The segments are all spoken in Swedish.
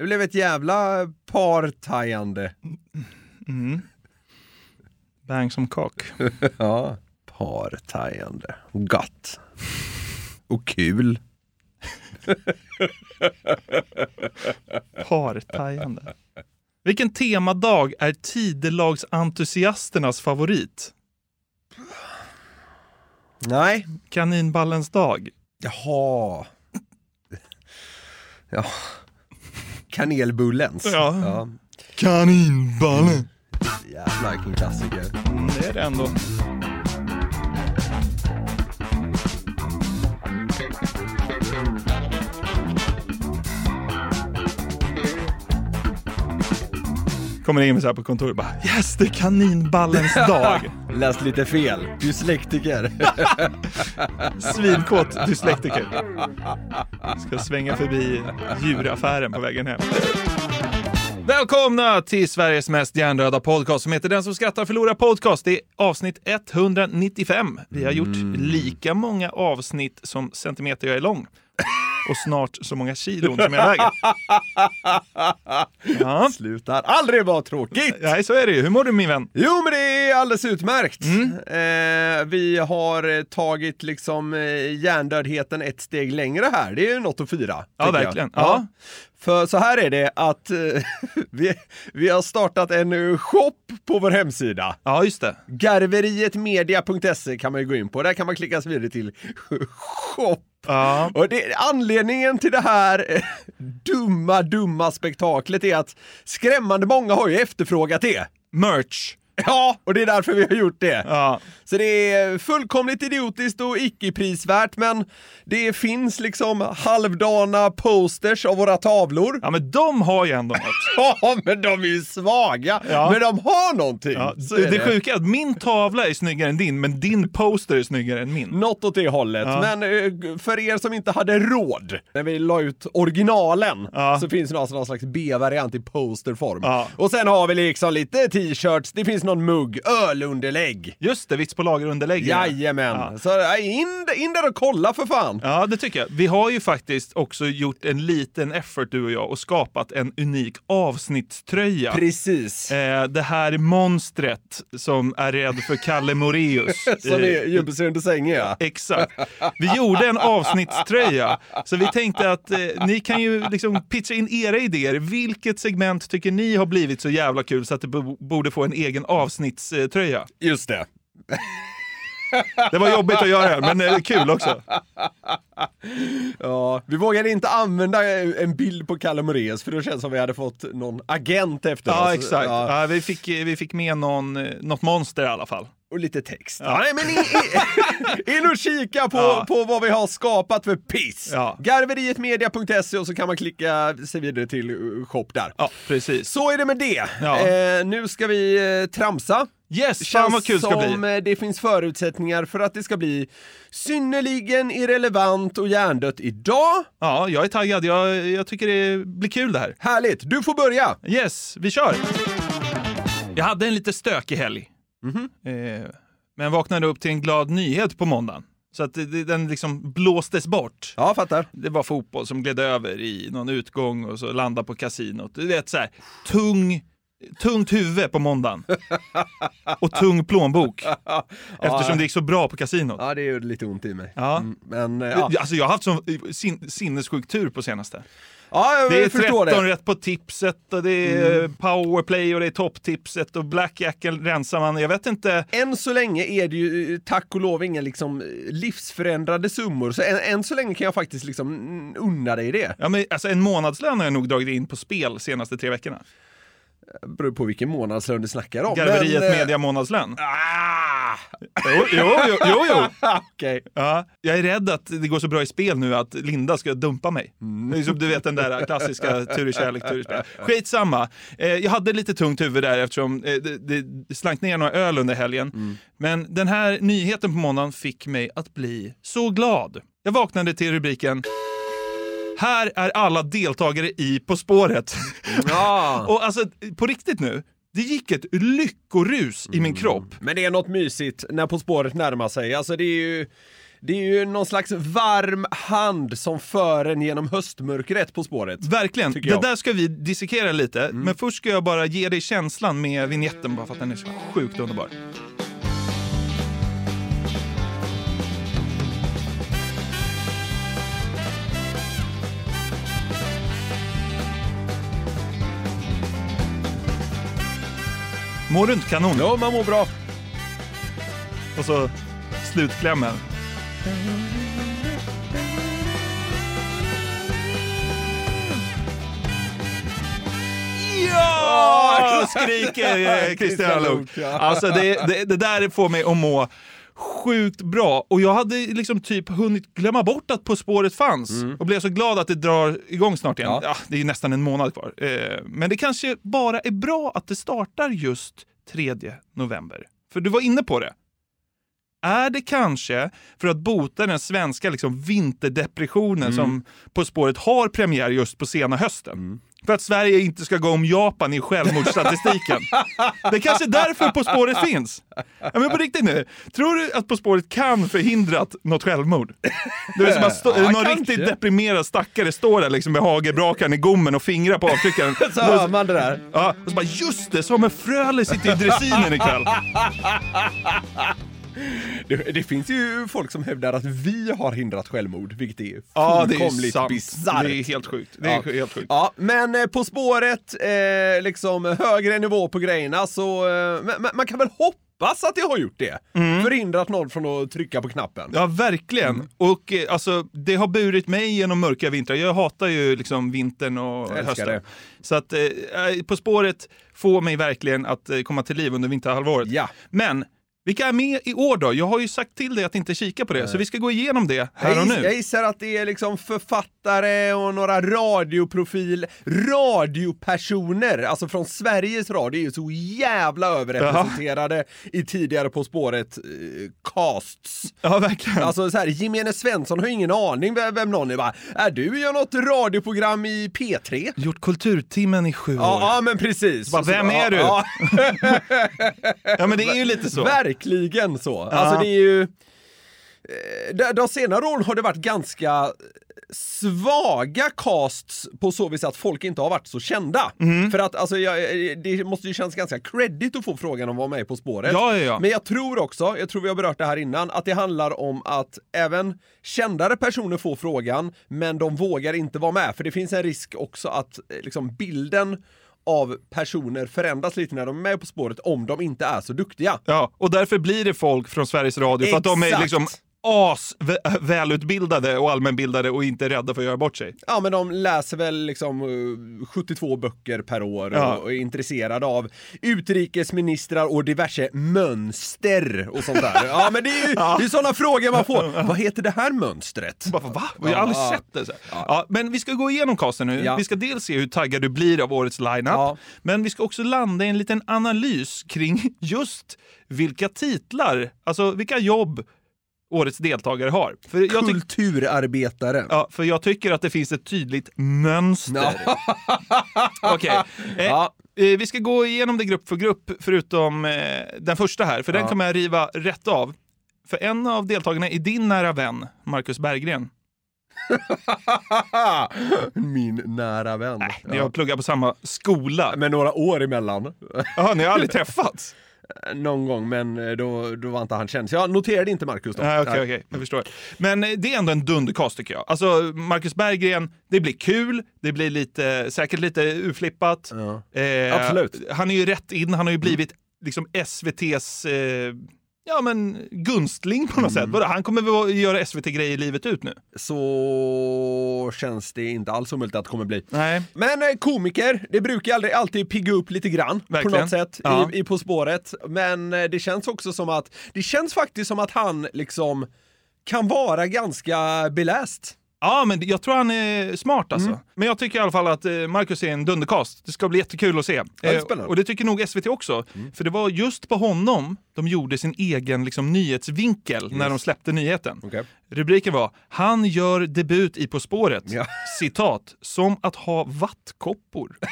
Det blev ett jävla partajande. Bang som kock. Ja, partajande. Gott. Och kul. Partajande. Vilken temadag är tidelagsentusiasternas favorit? Nej. Kaninballens dag. Jaha. Ja. Kanelbullens. Ja. ja. Kaninballen. Jävlar vilken klassiker. Mm, det är det ändå. Kommer in så här på kontoret och bara Yes, det är kaninballens dag. Läst lite fel. Dyslektiker. Svinkåt dyslektiker. Ska svänga förbi djuraffären på vägen hem. Välkomna till Sveriges mest hjärndöda podcast som heter Den som skrattar förlorar podcast. Det är avsnitt 195. Vi har gjort lika många avsnitt som centimeter jag är lång. Och snart så många kilon som jag väger. Ja. Slutar aldrig vara tråkigt. Nej, så är det ju. Hur mår du min vän? Jo, men det är alldeles utmärkt. Mm. Eh, vi har eh, tagit liksom eh, hjärndödheten ett steg längre här. Det är ju något att fira. Ja, verkligen. Ja. För så här är det att eh, vi, vi har startat en eh, shop på vår hemsida. Ja, just det. Garverietmedia.se kan man ju gå in på. Där kan man klicka sig vidare till shop. Ja. Och det, anledningen till det här eh, dumma, dumma spektaklet är att skrämmande många har ju efterfrågat det. Merch. Ja, och det är därför vi har gjort det. Ja. Så det är fullkomligt idiotiskt och icke-prisvärt, men det finns liksom halvdana posters av våra tavlor. ja, men de har ju ändå något. Ja, men de är ju svaga. Ja. Men de har någonting. Ja, Så det, är det sjuka är att min tavla är snyggare än din, men din poster är snyggare än min. Något åt det hållet. Ja. Men eh, för er som inte hade råd, när vi la ut originalen, så finns det alltså någon slags B-variant i posterform. Ja. Och sen har vi liksom lite t-shirts, det finns någon mugg, ölunderlägg. Just det, vits på lagerunderlägg. Jajamän. Ja. Så äh, in, in där och kolla för fan. Ja, det tycker jag. Vi har ju faktiskt också gjort en liten effort, du och jag, och skapat en unik avsnittströja. Precis. Eh, det här monstret som är rädd för Kalle Moreus. Som är gömmer sig under sängen ja. Exakt. Vi gjorde en avsnittströja. Så vi tänkte att eh, ni kan ju liksom pitcha in era idéer. Vilket segment tycker ni har blivit så jävla kul så att det bo- borde få en egen avsnittströja? Just det. Det var jobbigt att göra, men kul också. Ja, vi vågade inte använda en bild på Kalle Moraeus för då känns det som vi hade fått någon agent efter Ja, oss. exakt. Ja, Ja, vi, fick, vi fick med någon, något monster i alla fall. Och lite text. Ja. Nej, men in, in, in och kika på, Ja. på vad vi har skapat för piss. Ja. Garverietmedia.se och så kan man klicka sig vidare till uh, shop där. Ja, precis. Så är det med det. Ja. Eh, nu ska vi eh, tramsa. Yes, fan vad kul det ska som bli. eh, det finns förutsättningar för att det ska bli synnerligen irrelevant och hjärndött idag. Ja, jag är taggad. Jag, jag tycker det blir kul det här. Härligt, du får börja! Yes, vi kör! Jag hade en lite stökig helg. Eh, men vaknade upp till en glad nyhet på måndagen. Så att det, den liksom blåstes bort. Ja, fattar. Det var fotboll som gled över i någon utgång och så landade på kasinot. Du vet så här, tung, tungt huvud på måndagen. Och tung plånbok. Eftersom det gick så bra på kasinot. Ja, det gör lite ont i mig. Ja. Mm, men eh, ja. Alltså jag har haft sån sin, sinnessjuk tur på senaste. Ja, Det är förstår 13 det. rätt på tipset och det är powerplay och det är topptipset och blackjacken rensar man. Jag vet inte. Än så länge är det ju eh, tack och lov inga liksom livsförändrande summor, så än, än så länge kan jag faktiskt liksom mm, unna dig det. Ja, men, alltså, en månadslön har jag nog dragit in på spel senaste tre veckorna. Beror på vilken månadslön du snackar om. Garveriet men, eh, Media månadslön. Ah! Jo, jo, jo, jo. jo. Okej. Ja, jag är rädd att det går så bra i spel nu att Linda ska dumpa mig. Är som du vet den där klassiska tur i kärlek, tur i spel. Skitsamma. Eh, jag hade lite tungt huvud där eftersom eh, det, det, slank ner några öl under helgen. Men den här nyheten på måndagen fick mig att bli så glad. Jag vaknade till rubriken Här är alla deltagare i På spåret. Ja. Och alltså på riktigt nu, det gick ett lyckorus i min kropp. Men det är något mysigt när På spåret närmar sig. Alltså det är ju det är ju någon slags varm hand som för en genom höstmörkret På spåret. Verkligen. Det där ska vi dissekera lite. Men först ska jag bara ge dig känslan med vignetten bara för att den är så sjukt underbar. Mår du inte kanon? Ja, man mår bra. Och så slutklämmen. Ja! skriker eh, Christian Luuk. Alltså det, det, det där får mig att må sjukt bra. Och jag hade liksom typ hunnit glömma bort att På spåret fanns. Och blev så glad att det drar igång snart igen. Mm. Ja. Ja, det är ju nästan en månad kvar. Eh, men det kanske bara är bra att det startar just 3 november. För du var inne på det. Är det kanske för att bota den svenska liksom, vinterdepressionen Mm. som På spåret har premiär just på sena hösten? För att Sverige inte ska gå om Japan i självmordsstatistiken. det är kanske därför På spåret finns. Ja, men på riktigt nu, tror du att På spåret kan förhindra något självmord? Det är som att stå, Ja, någon kanske. riktigt deprimerad stackare står där liksom med hagelbrakaren i gommen och fingrar på avtryckaren. Så hör man det där. Ja, och så bara just det, Samuel Fröler sitter i dressinen ikväll. Det, det finns ju folk som hävdar att vi har hindrat självmord, vilket är Ja, fullkomligt bisarrt. Det är helt sjukt. Det är Ja. helt sjukt. Ja, men eh, På spåret, eh, liksom högre nivå på grejerna, så eh, men man kan väl hoppas att det har gjort det. Förhindrat någon från att trycka på knappen. Mm. Ja, verkligen. Och eh, alltså, det har burit mig genom mörka vintrar. Jag hatar ju liksom vintern och hösten. det. Så att eh, På spåret får mig verkligen att eh, komma till liv under vinterhalvåret. Ja. Men vilka är med i år då? Jag har ju sagt till dig att inte kika på det, så vi ska gå igenom det här och giss, jag nu. gissar att det är liksom författare och några radioprofil, radiopersoner, alltså från Sveriges Radio, är ju så jävla överrepresenterade i tidigare På spåret eh, casts. Ja, verkligen. Alltså så här, gemene Svensson har ju ingen aning vem, vem någon är. Bara, är du gör något radioprogram i P3? Gjort Kulturtimmen i sju år. Ja, ja men precis. Bara, vem är du? Ja, Ja, men det är ju lite så. verkligen så. Alltså det är ju... eh, De, senare åren har det varit ganska svaga casts på så vis att folk inte har varit så kända. Mm. För att alltså, jag, det måste ju kännas ganska credit att få frågan om att vara med På spåret. Ja, ja, ja. Men jag tror också, jag tror vi har berört det här innan, att det handlar om att även kändare personer får frågan, men de vågar inte vara med. För det finns en risk också att eh, liksom, bilden av personer förändras lite när de är med På spåret om de inte är så duktiga. Ja, och därför blir det folk från Sveriges Radio för att de är Exakt. liksom as vä- välutbildade och allmänbildade och inte rädda för att göra bort sig. Ja, men de läser väl liksom eh, 72 böcker per år Ja. och, är intresserade av utrikesministrar och diverse mönster och sånt där. Ja, men det är ju är sådana frågor man får. Vad heter det här mönstret? Bara, va? Jag har aldrig Ja. sett det. Så. Ja. men vi ska gå igenom casten nu. Ja. Vi ska dels se hur taggad du blir av årets lineup, Ja. men vi ska också landa i en liten analys kring just vilka titlar, alltså vilka jobb årets deltagare har. För jag, tyck- Kulturarbetare. ja, för jag tycker att det finns ett tydligt mönster. Okej. Eh, Ja. eh, vi ska gå igenom det grupp för grupp, förutom eh, den första här, för den Ja. kommer jag riva rätt av. För en av deltagarna är din nära vän, Marcus Berggren. Min nära vän. Ni har pluggat på samma skola. Med några år emellan. Jaha, ni har aldrig träffats? någon gång, men eh, då, då var inte han känd. Så jag noterade inte Marcus då. Nej, okej, okej, jag förstår. Men eh, det är ändå en dundercast tycker jag. Alltså, Marcus Berggren, det blir kul, det blir lite, säkert lite urflippat. Ja. Eh, Absolut. Han är ju rätt in, han har ju blivit liksom SVTs eh, ja, men gunstling på något sätt. Vadå, Han kommer väl att göra SVT-grejer livet ut nu? Så känns det inte alls omöjligt att det kommer bli. Nej. Men eh, komiker, det brukar aldrig alltid pigga upp lite grann Verkligen. på något sätt Ja. i, i På spåret. Men eh, det känns också som att, det känns faktiskt som att han liksom kan vara ganska beläst. Ja, men jag tror han är smart alltså. Mm. Men jag tycker i alla fall att eh, Marcus är en dundercast. Det ska bli jättekul att se. Ja, det Eh, och det tycker nog SVT också. För det var just på honom de gjorde sin egen liksom, nyhetsvinkel när de släppte nyheten. Okej. Rubriken var “Han gör debut i På spåret”. Ja. Citat, “som att ha vattkoppor”.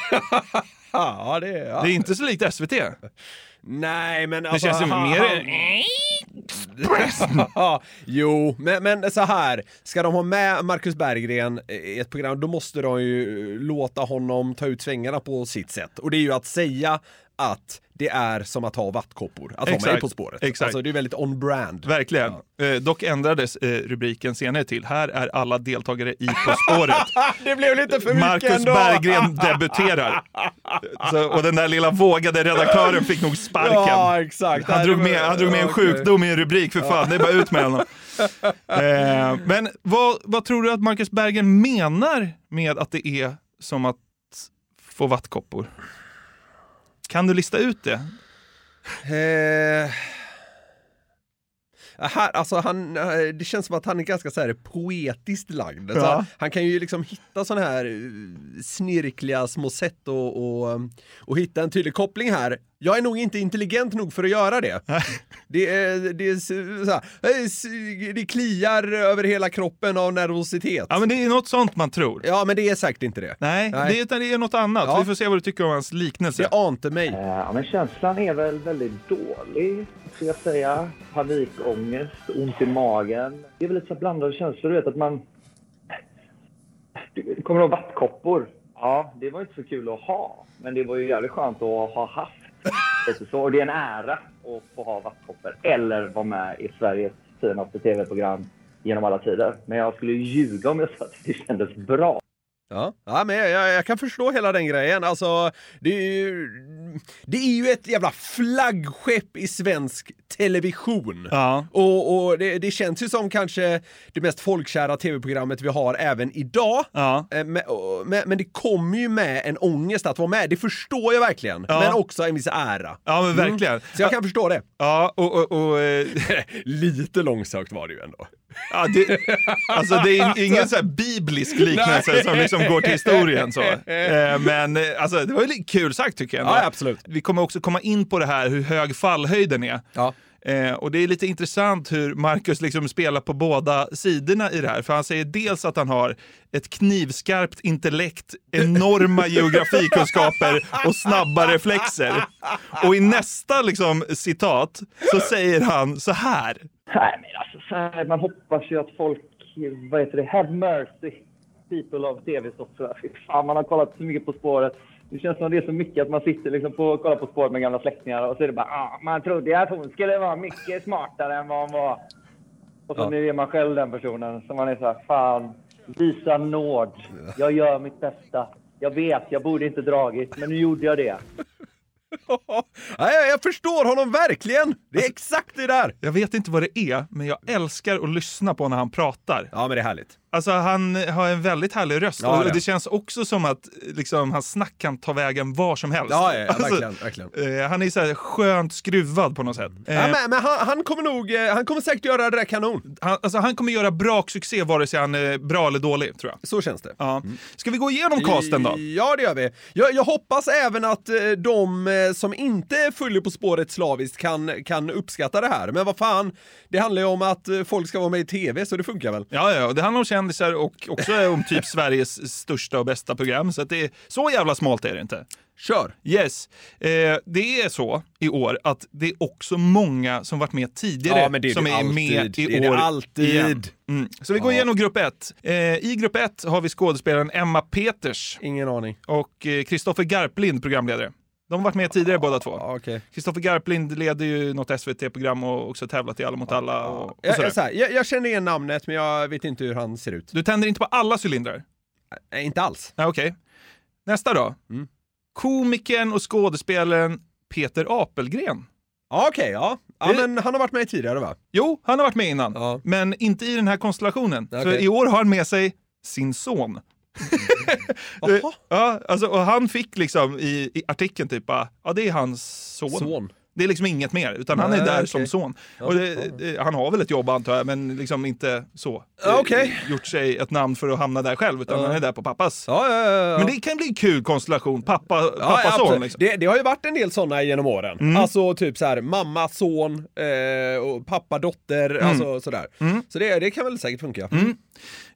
Ja, det är... Det är inte så likt SVT. Nej, men Det alltså... känns ju han- mer... Ja, jo, men, men så här. Ska de ha med Marcus Berggren i ett program, då måste de ju låta honom ta ut svängarna på sitt sätt. Och det är ju att säga att det är som att ha vattkoppor, att Exakt. med På spåret. Exakt. Alltså det är väldigt on-brand. Verkligen. Eh, dock ändrades eh, rubriken senare till “Här är alla deltagare i På spåret”. det blev lite för mycket Marcus ändå! Berggren debuterar. Så, och den där lilla vågade redaktören fick nog sparken. Ja, exakt. Han drog, med, han drog med en sjukdom i en rubrik, för fan. Det är bara ut med honom. Eh, men vad, vad tror du att Marcus Berggren menar med att det är som att få vattkoppor? Kan du lista ut det? Eh, här, alltså han, eh, det känns som att han är ganska så här poetiskt lagd. Så Ja. han, han kan ju liksom hitta sådana här eh, snirkliga små sätt och, och, och hitta en tydlig koppling här. Jag är nog inte intelligent nog för att göra det. Det, är, det, är här, det kliar över hela kroppen av nervositet. Ja, men det är något sånt man tror. Ja, men det är säkert inte det. Nej, Nej. Det, utan det är något annat. Ja. Vi får se vad du tycker om hans liknelse. Det ante mig. Ja, men känslan är väl väldigt dålig, ska jag säga. Panikångest, ont i magen. Det är väl lite så blandade känslor, du vet att man... Kommer du ihåg vattkoppor? Ja, det var inte så kul att ha. Men det var ju jävligt skönt att ha haft. Precis så. Och det är en ära att få ha vattkoppor. Eller vara med i Sveriges finaste tv-program genom alla tider. Men jag skulle ljuga om jag sa att det kändes bra. Ja, ja men jag, jag, kan förstå hela den grejen. Alltså, det är ju, det är ju ett jävla flaggskepp i svensk television. Ja. Och, och det, det känns ju som kanske det mest folkkära tv-programmet vi har även idag. Ja. Eh, Men, men, det kommer ju med en ångest att vara med, det förstår jag verkligen. Ja. Men också en viss ära. Ja, men verkligen. Mm. Så jag kan förstå det. Ja, och, och, och eh, Lite långsökt var det ju ändå. Ja, det, alltså det är ingen så här biblisk liknelse Nej. som liksom går till historien. Så. Eh, Men eh, alltså, det var ju kul sagt tycker jag. Ja, absolut. Vi kommer också komma in på det här hur hög fallhöjden är. Ja. Eh, och det är lite intressant hur Marcus liksom spelar på båda sidorna i det här. För han säger dels att han har ett knivskarpt intellekt, enorma geografikunskaper och snabba reflexer. Och i nästa liksom, citat så säger han så här. Nej, men alltså så här, man hoppas ju att folk, vad heter det, have mercy people of tv-stoff. Fy fan, man har kollat så mycket På spåret. Det känns som det är så mycket att man sitter liksom på, och kollar På spåret med gamla släktingar och så är det bara, ah, man trodde att hon skulle vara mycket smartare än vad hon var. Och så Ja. nu är man själv den personen som man är så här, fan, visa nåd. Jag gör mitt bästa. Jag vet, jag borde inte dragit, men nu gjorde jag det. Ja, jag, förstår honom verkligen! Det är exakt det där! Jag vet inte vad det är, men jag älskar att lyssna på när han pratar. Ja, men det är härligt. Alltså han har en väldigt härlig röst Ja, och det. det känns också som att liksom, hans snack kan ta vägen var som helst. Ja, ja, ja Alltså, verkligen. verkligen. eh, han är så här skönt skruvad på något sätt. Eh, Ja, men men han, han kommer nog, eh, han kommer säkert göra det där kanon. han, alltså, han kommer göra braksuccé vare sig han är bra eller dålig, tror jag. Så känns det. Ja. Ska vi gå igenom casten då? Ja, det gör vi. Jag, jag hoppas även att eh, de eh, som inte följer På spåret slaviskt kan, kan uppskatta det här. Men vad fan, det handlar ju om att eh, folk ska vara med i tv, så det funkar väl. Ja, ja, det handlar om kändisar och också om typ Sveriges största och bästa program. Så det är, så jävla smalt är det inte. Kör! Yes. Eh, det är så i år att det är också många som varit med tidigare Ja, det är som det är alltid. med i Det är det år alltid. igen. Mm. Så vi går igenom grupp ett. Eh, I grupp ett har vi skådespelaren Emma Peters Ingen aning. och eh, Kristoffer Garplind programledare. De har varit med tidigare båda två. Kristoffer Garplind leder ju något SVT-program och också tävlat i Alla mot alla. Och, och Jag, jag, så här, jag, jag känner igen namnet men jag vet inte hur han ser ut. Du tänder inte på alla cylindrar? Nej, inte alls. Nej, okej. Nästa då. Mm. Komikern och skådespelaren Peter Apelgren. Okej, ja. ja Det- men han har varit med tidigare va? Jo, han har varit med innan, Ja. men inte i den här konstellationen. Så i år har han med sig sin son. Jaha. Ja, alltså, och han fick liksom i, i artikeln typ ja det är hans son. Son. Det är liksom inget mer, utan han är Nej, där okej. som son. Och det, det, han har väl ett jobb antar jag, men liksom inte så. Eh, Gjort sig ett namn för att hamna där själv, utan Ja. han är där på pappas. Ja, ja, ja. Men det kan bli en kul konstellation, pappa, pappa son. Liksom. det, det har ju varit en del sådana genom åren. Mm. Alltså typ så här mamma, son, eh, och pappa, dotter, alltså sådär. Mm. Så det, det kan väl säkert funka. Mm.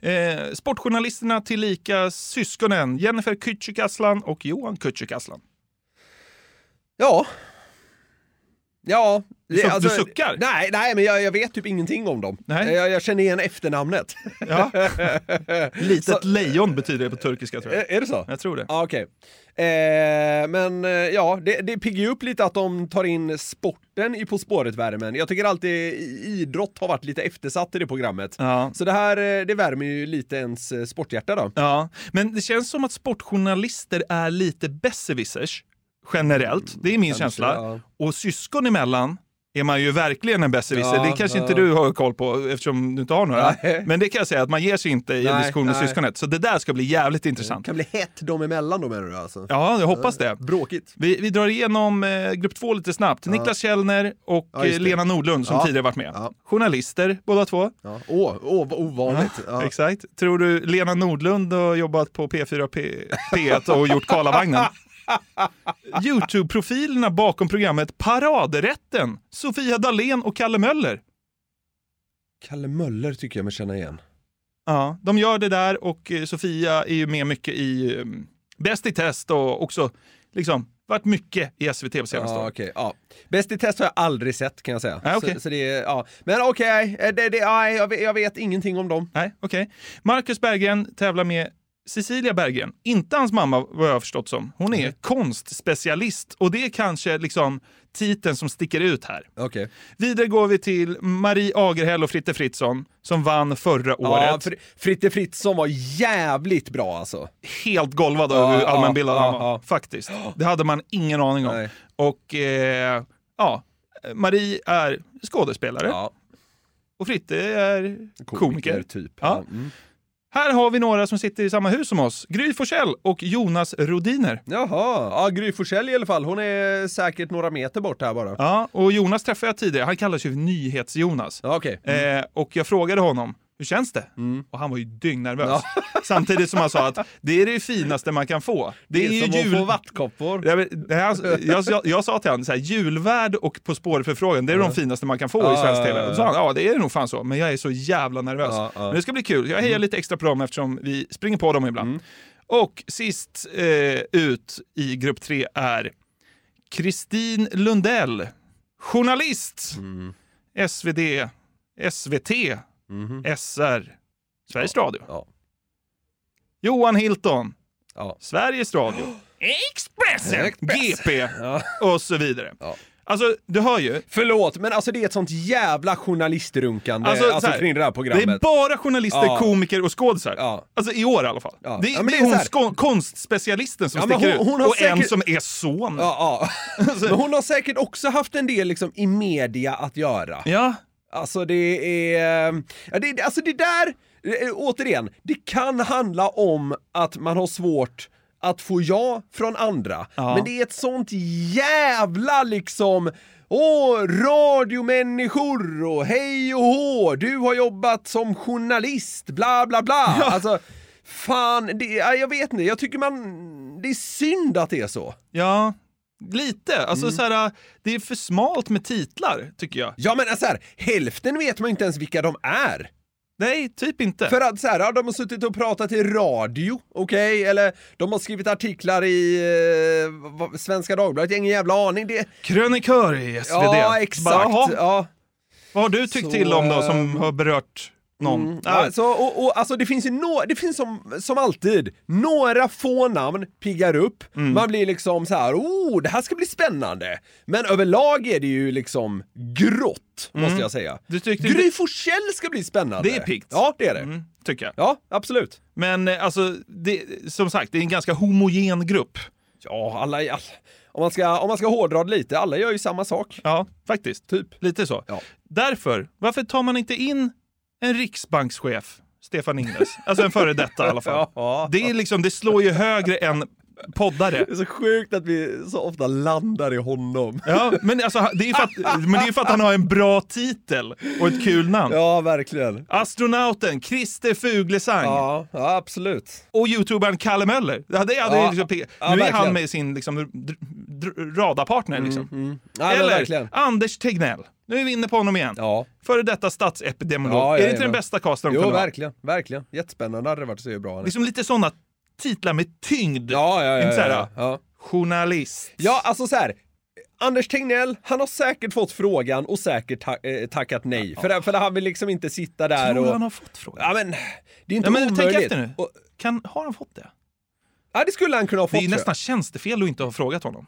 Eh, sportjournalisterna tillika syskonen Jennifer Kücükaslan och Johan Kücükaslan. Ja. Ja. Du suck- du suckar? Nej, nej men jag, jag vet typ ingenting om dem. Nej. Jag, jag känner igen efternamnet. Ja. Litet lejon betyder det på turkiska tror jag. är, det så? Jag tror det. Ja, okej. Eh, men eh, ja, det, det piggar ju upp lite att de tar in sporten i På spåret-värmen. Jag tycker alltid idrott har varit lite eftersatt i det programmet. Ja. Så det här, eh, det värmer ju lite ens eh, sporthjärta då. Ja, men det känns som att sportjournalister är lite besserwissers generellt. Det är min känsla. ja. Och syskon emellan är man ju verkligen en besserwisser. Ja, det kanske ja. inte du har koll på eftersom du inte har några. Nej. Men det kan jag säga att man ger sig inte i en diskussion med nej. syskonet. Så det där ska bli jävligt Det intressant. kan bli hett dem emellan då menar du alltså? Ja, jag hoppas det. Bråkigt. Vi, vi drar igenom eh, grupp två lite snabbt. Niklas Källner och Ja, eh, det. lena Nordlund som Ja. tidigare varit med. Ja. Journalister båda två. Ja. Åh, åh vad ovanligt. Ja. Exakt. Tror du Lena Nordlund har jobbat på P4 P- P1 och gjort Karlavagnen? Youtube-profilerna bakom programmet Paraderätten, Sofia Dalén och Kalle Möller. Kalle Möller tycker jag mig känna igen. Ja, de gör det där och eh, Sofia är ju med mycket i um, Bäst i test och också liksom varit mycket i SVT på senaste Ja, okej. Ja. Bäst i test har jag aldrig sett kan jag säga. Nej, okej. så, så det är, ja. Men okej, eh, det, det, nej, jag, vet, jag vet ingenting om dem. Nej, okej. Marcus Berggren tävlar med Cecilia Berggren, inte hans mamma vad jag har förstått som. Hon är konstspecialist och det är kanske liksom titeln som sticker ut här. Okej. Vidare går vi till Marie Agerhäll och Fritte Fritzson som vann förra Ja, året. för, Fritte Fritzson var jävligt bra alltså. Helt golvad Ja, över hur ja, allmänbildad han ja, var. ja. Faktiskt. Det hade man ingen aning om. Nej. Och eh, ja, Marie är skådespelare och Fritte är komiker. typ. Ja. Mm. Här har vi några som sitter i samma hus som oss. Gry Forssell och Jonas Rodiner. Jaha, ja, Gry Forssell i alla fall. Hon är säkert några meter bort här bara. Ja, och Jonas träffade jag tidigare. Han kallas ju Nyhets-Jonas. Ja, okej. Eh, och jag frågade honom, hur känns det? Mm. Och han var ju dyngnervös. Samtidigt som han sa att det är det finaste man kan få. Det, Det är, är ju som att jul... få vattkoppor. Jag, vet- det här, jag, jag, jag sa till honom, så här, julvärd och På spåret-förfrågan, det är de finaste man kan få i Ja, svensk ja, TV. ja, ja. då sa han, ja det är det nog fan så, men jag är så jävla nervös. Ja, ja. Men det ska bli kul, jag hejar lite extra på dem eftersom vi springer på dem ibland. Mm. Och sist eh, ut i grupp tre är Kristin Lundell, journalist, Mm. SvD, SVT, SR, Sveriges Radio. Mhm. Ja. Johan Hilton, Ja. Sveriges Radio, Expressen, Expressen. GP Ja. och så vidare. Ja. Alltså, du hör ju. Förlåt, men alltså det är ett sånt jävla journalistrunkande Alltså, alltså, så här, kring det här Det programmet. är bara journalister, Ja. komiker och skådisar. Ja. Alltså i år i alla fall. Ja. Det, Ja, det det är är hon konstspecialisten som Ja, sticker hon- ut. hon har och en säkert- som är son. Ja, ja. Men hon har säkert också haft en del liksom, i media att göra. Ja. Alltså det är... Ja, det, alltså det där, eh, återigen, det kan handla om att man har svårt att få ja från andra. Ja. Men det är ett sånt jävla liksom Åh, radiomänniskor och hej och hå, du har jobbat som journalist, bla bla bla. Alltså, fan, det, ja, jag vet inte, jag tycker man... Det är synd att det är så. Ja, lite. Alltså Mm. så här, det är för smalt med titlar, tycker jag. Ja men så här, hälften vet man inte ens vilka de är. Nej, typ inte. För att så här, ja, de har suttit och pratat i radio, okej? Eller de har skrivit artiklar i eh, Svenska Dagbladet, ingen jävla aning. Det, Krönikör i SvD. ja, Bara, exakt. jaha, ja. Vad har du tyckt Så, till om då som ehm, har berört någon. Mm. Alltså, och, och, alltså det finns ju no, det finns som, som alltid, några få namn piggar upp. Mm. Man blir liksom så här, oh, det här ska bli spännande. Men överlag är det ju liksom grått, måste jag säga. Mm. Du tyckte Gry Forssell ska bli spännande. Det är piggt. Ja, det är det. Mm, tycker jag. Ja, absolut. Men eh, alltså, det, som sagt, det är en ganska homogen grupp. Ja, alla, all, om, man ska, om man ska hårdra lite, alla gör ju samma sak. Ja, faktiskt. Typ. Lite så. Ja. Därför, varför tar man inte in en riksbankschef, Stefan Ingves? Alltså en före detta i alla fall. Ja. Det, är liksom, det slår ju högre än poddare. Det är så sjukt att vi så ofta landar i honom. Ja, men, alltså, det är för att, men det är för att han har en bra titel och ett kul namn. Ja, verkligen. Astronauten Christer Fuglesang Ja, ja absolut. och youtubern Kalle Möller. Det hade, hade Ja, pigg- ja, nu är verkligen. han med sin liksom, radarpartner. Liksom. Ja, men Eller verkligen. Anders Tegnell. Nu är vi inne på honom igen. Ja. Före detta statsepidemiolog. Ja, är det inte den bästa casten de Jo, kunde ha? verkligen. Verkligen. Jättespännande hade det varit att se hur bra han är. Liksom lite sådana titlar med tyngd. Ja, ja, ja. Inte så här, ja, ja. Journalist. ja, alltså så här. Anders Tegnell, han har säkert fått frågan och säkert ta eh, tackat nej. För, för han vill liksom inte sitta där Tror och... han har fått frågan? Ja men, det är inte Ja, men tänk omöjligt. efter nu. Och, Kan, har han fått det? ja, det skulle han kunna ha Det fått är tror jag. nästan tjänstefel att inte ha frågat honom.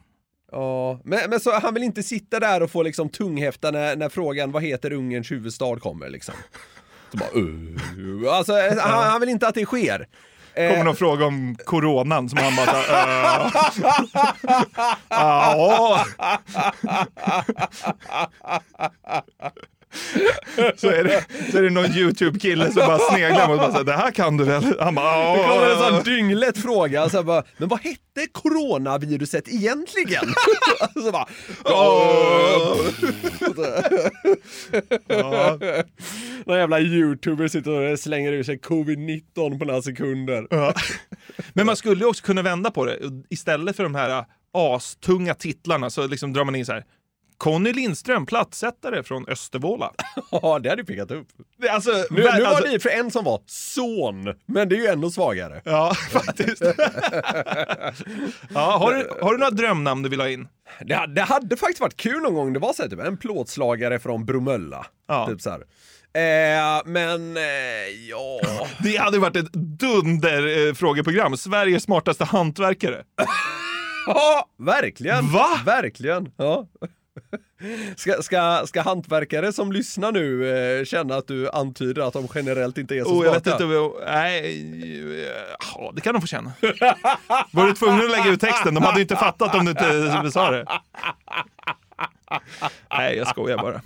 Ja, men, men så han vill inte sitta där och få liksom tunghäfta när, när frågan vad heter Ungerns huvudstad kommer liksom. Så bara, uh. Alltså, han, han vill inte att det sker. Eh, Kommer någon fråga om coronan som han bara så här, äh. Ja. Så är, det, så är det någon YouTube-kille som bara sneglar mot och bara det här kan du väl? Han bara, Det kommer en sån dynglätt fråga, så bara, men vad hette coronaviruset egentligen? så bara, Ja. Någon jävla youtuber sitter och slänger ur sig covid-19 på några sekunder. Ja. Men man skulle ju också kunna vända på det. Istället för de här äh, astunga titlarna så liksom drar man in så här. Conny Lindström, plattsättare från Östervåla. Ja, det hade ju pickat upp. Alltså, Nu, ver- nu var alltså, det för en som var son, men det är ju ännu svagare. Ja, faktiskt. ja, har, du, har du några drömnamn du vill ha in? Det, hade- det hade faktiskt varit kul någon gång, det var så här, typ en plåtslagare från Bromölla. Ja. Typ så här. Eh, men, eh, ja... Det hade varit ett dunder eh, frågeprogram. Sveriges smartaste hantverkare. Ja, verkligen! Va? Verkligen! Ja. Ska, ska, ska hantverkare som lyssnar nu eh, känna att du antyder att de generellt inte är så Oh, jag vet inte, om- nej, eh, ja, det kan de få känna. Var du tvungen att lägga ut texten? De hade ju inte fattat om du inte sa det. Nej, jag skojar bara.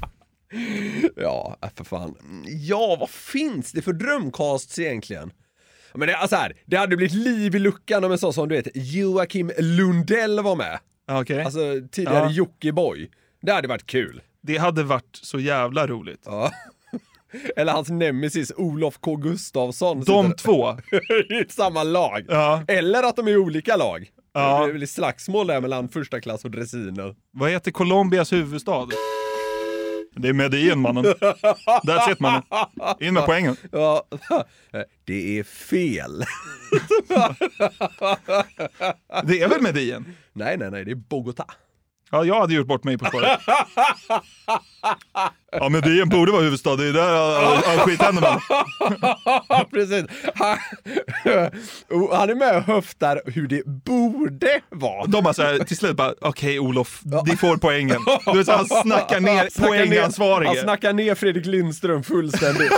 Ja, äh, för fan. Ja, vad finns det för drömcasts egentligen? Men det, alltså här, det hade blivit liv i luckan om en sån som du vet Joakim Lundell var med. Okej. Alltså tidigare Ja. Jockiboi. Det hade varit kul. Det hade varit så jävla roligt. Ja. Eller hans nemesis Olof K Gustafsson. De sitter två. i samma lag. Ja. Eller att de är i olika lag. Ja. Det blir slagsmål där mellan första klass och dressiner. Vad heter Colombias huvudstad? Det är Medellin mannen. That's it mannen. In med poängen. Ja, det är fel. Det är väl Medellin? Nej, nej, nej, det är Bogotá. Ja, jag hade gjort bort mig på spåret. Ja, Medellin borde vara huvudstad. Det är där all, all skit händer man. Precis. Han, han är med och höftar hur det borde vara. De bara så här, till slut bara, okej Olof, de får poängen. Du vet, han snackar ner Snackar ner- Han poängansvarige. snackar ner Fredrik Lindström fullständigt.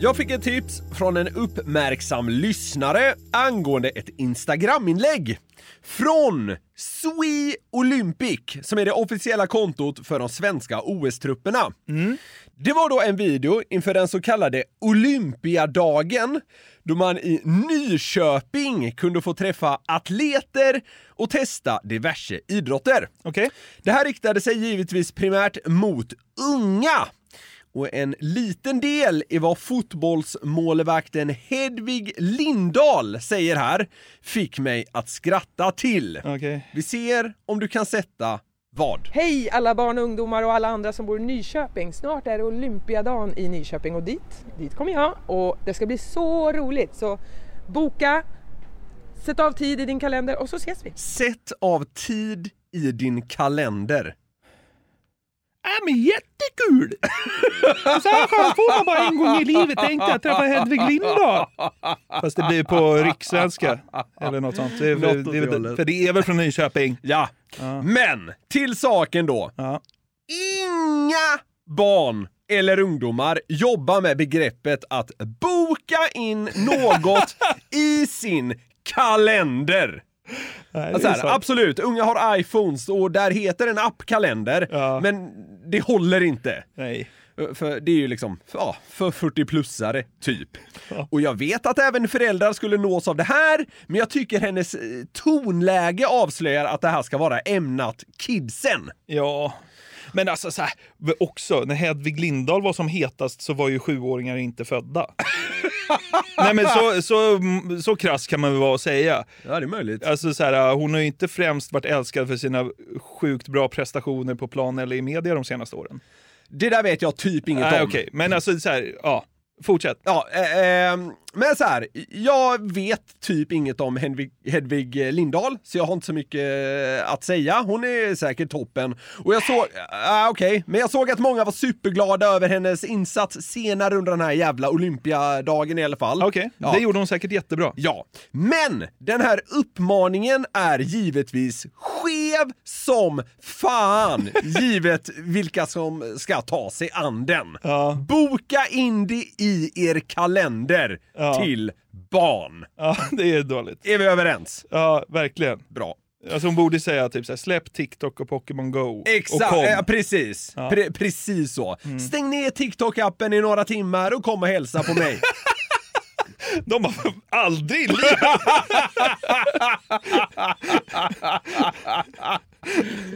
Jag fick ett tips från en uppmärksam lyssnare angående ett Instagram-inlägg från Swe Olympic, som är det officiella kontot för de svenska OS-trupperna. Det var då en video inför den så kallade Olympiadagen då man i Nyköping kunde få träffa atleter och testa diverse idrotter. Okej. Det här riktade sig givetvis primärt mot unga. Och en liten del i vad fotbollsmålvakten Hedvig Lindahl säger här fick mig att skratta till. Okej. Vi ser om du kan sätta vad. Hej alla barn och ungdomar och alla andra som bor i Nyköping. Snart är det Olympiadagen i Nyköping och dit, dit kommer jag och det ska bli så roligt. Så boka, sätt av tid i din kalender och så ses vi. Sätt av tid i din kalender. Äh, men jättekul! Så här chans får man bara en gång i livet tänkte jag träffa Hedvig Lindahl. Fast det blir på rikssvenska eller något sånt. Det är, Något det det för det är väl från Nyköping? Ja, men till saken då. Ja. Inga barn eller ungdomar jobbar med begreppet att boka in något i sin kalender. Nej, Alltså är här, absolut, unga har iPhones och där heter en app kalender, Ja. men det håller inte. Nej. För det är ju liksom, ja, för 40-plussare, typ. Och jag vet att även föräldrar skulle nås av det här, men jag tycker hennes eh, tonläge avslöjar att det här ska vara ämnat kidsen. Ja. Men alltså så här, också, när Hedvig Lindahl var som hetast så var ju sjuåringar inte födda. Nej men så, så, så krass kan man väl vara och säga. Ja, det är möjligt. Alltså så här, hon har ju inte främst varit älskad för sina sjukt bra prestationer på plan eller i media de senaste åren. Det där vet jag typ inget Nej, om. okej. Men alltså så här, ja. Fortsätt. Ja, eh, eh, men så här, jag vet typ inget om Hedvig, Hedvig Lindahl, så jag har inte så mycket eh, att säga. Hon är säkert toppen. Och jag såg, ah, okej, men jag såg att många var superglada över hennes insats senare under den här jävla Olympiadagen i alla fall. Okej, Ja. det gjorde hon säkert jättebra. Ja, men den här uppmaningen är givetvis skev som fan, givet vilka som ska ta sig an den. Ja. Boka in det i er kalender Ja. till barn. Ja, det är dåligt. Är vi överens? Ja, verkligen. Bra. Alltså hon borde säga typ såhär, släpp TikTok och Pokémon Go. och Exakt, kom. ja, precis. Ja. Pre- precis så. Stäng ner TikTok-appen i några timmar och kom och hälsa på mig. De har aldrig i livet.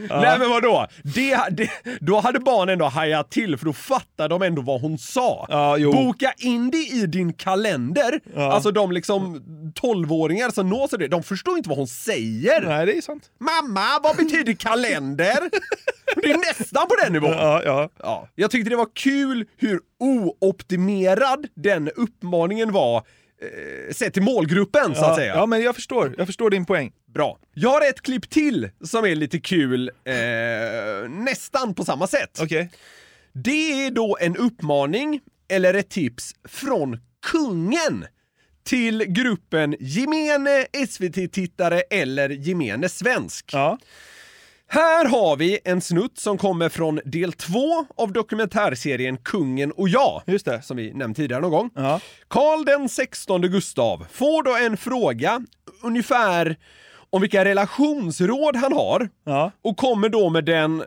Nej men vadå? Det, det, då hade barnen ändå hajat till för då fattade de ändå vad hon sa. Ja. Boka in det i din kalender. Ja. Alltså de liksom 12-åringar som nås av det, de förstår inte vad hon säger. Nej, det är sant. Mamma, vad betyder kalender? det är nästan på den nivån. Ja, ja. Ja. Jag tyckte det var kul hur ooptimerad den uppmaningen var sett till målgruppen så att säga. ja, men jag förstår. Jag förstår din poäng. Bra. Jag har ett klipp till som är lite kul, eh, nästan på samma sätt. Okej. Det är då en uppmaning eller ett tips från kungen till gruppen gemene SVT-tittare eller gemene svensk. Ja. Här har vi en snutt som kommer från del två av dokumentärserien Kungen och jag. Just det. Som vi nämnt tidigare någon gång. Ja. Karl den 16 Gustav får då en fråga ungefär om vilka relationsråd han har Ja. och kommer då med den eh,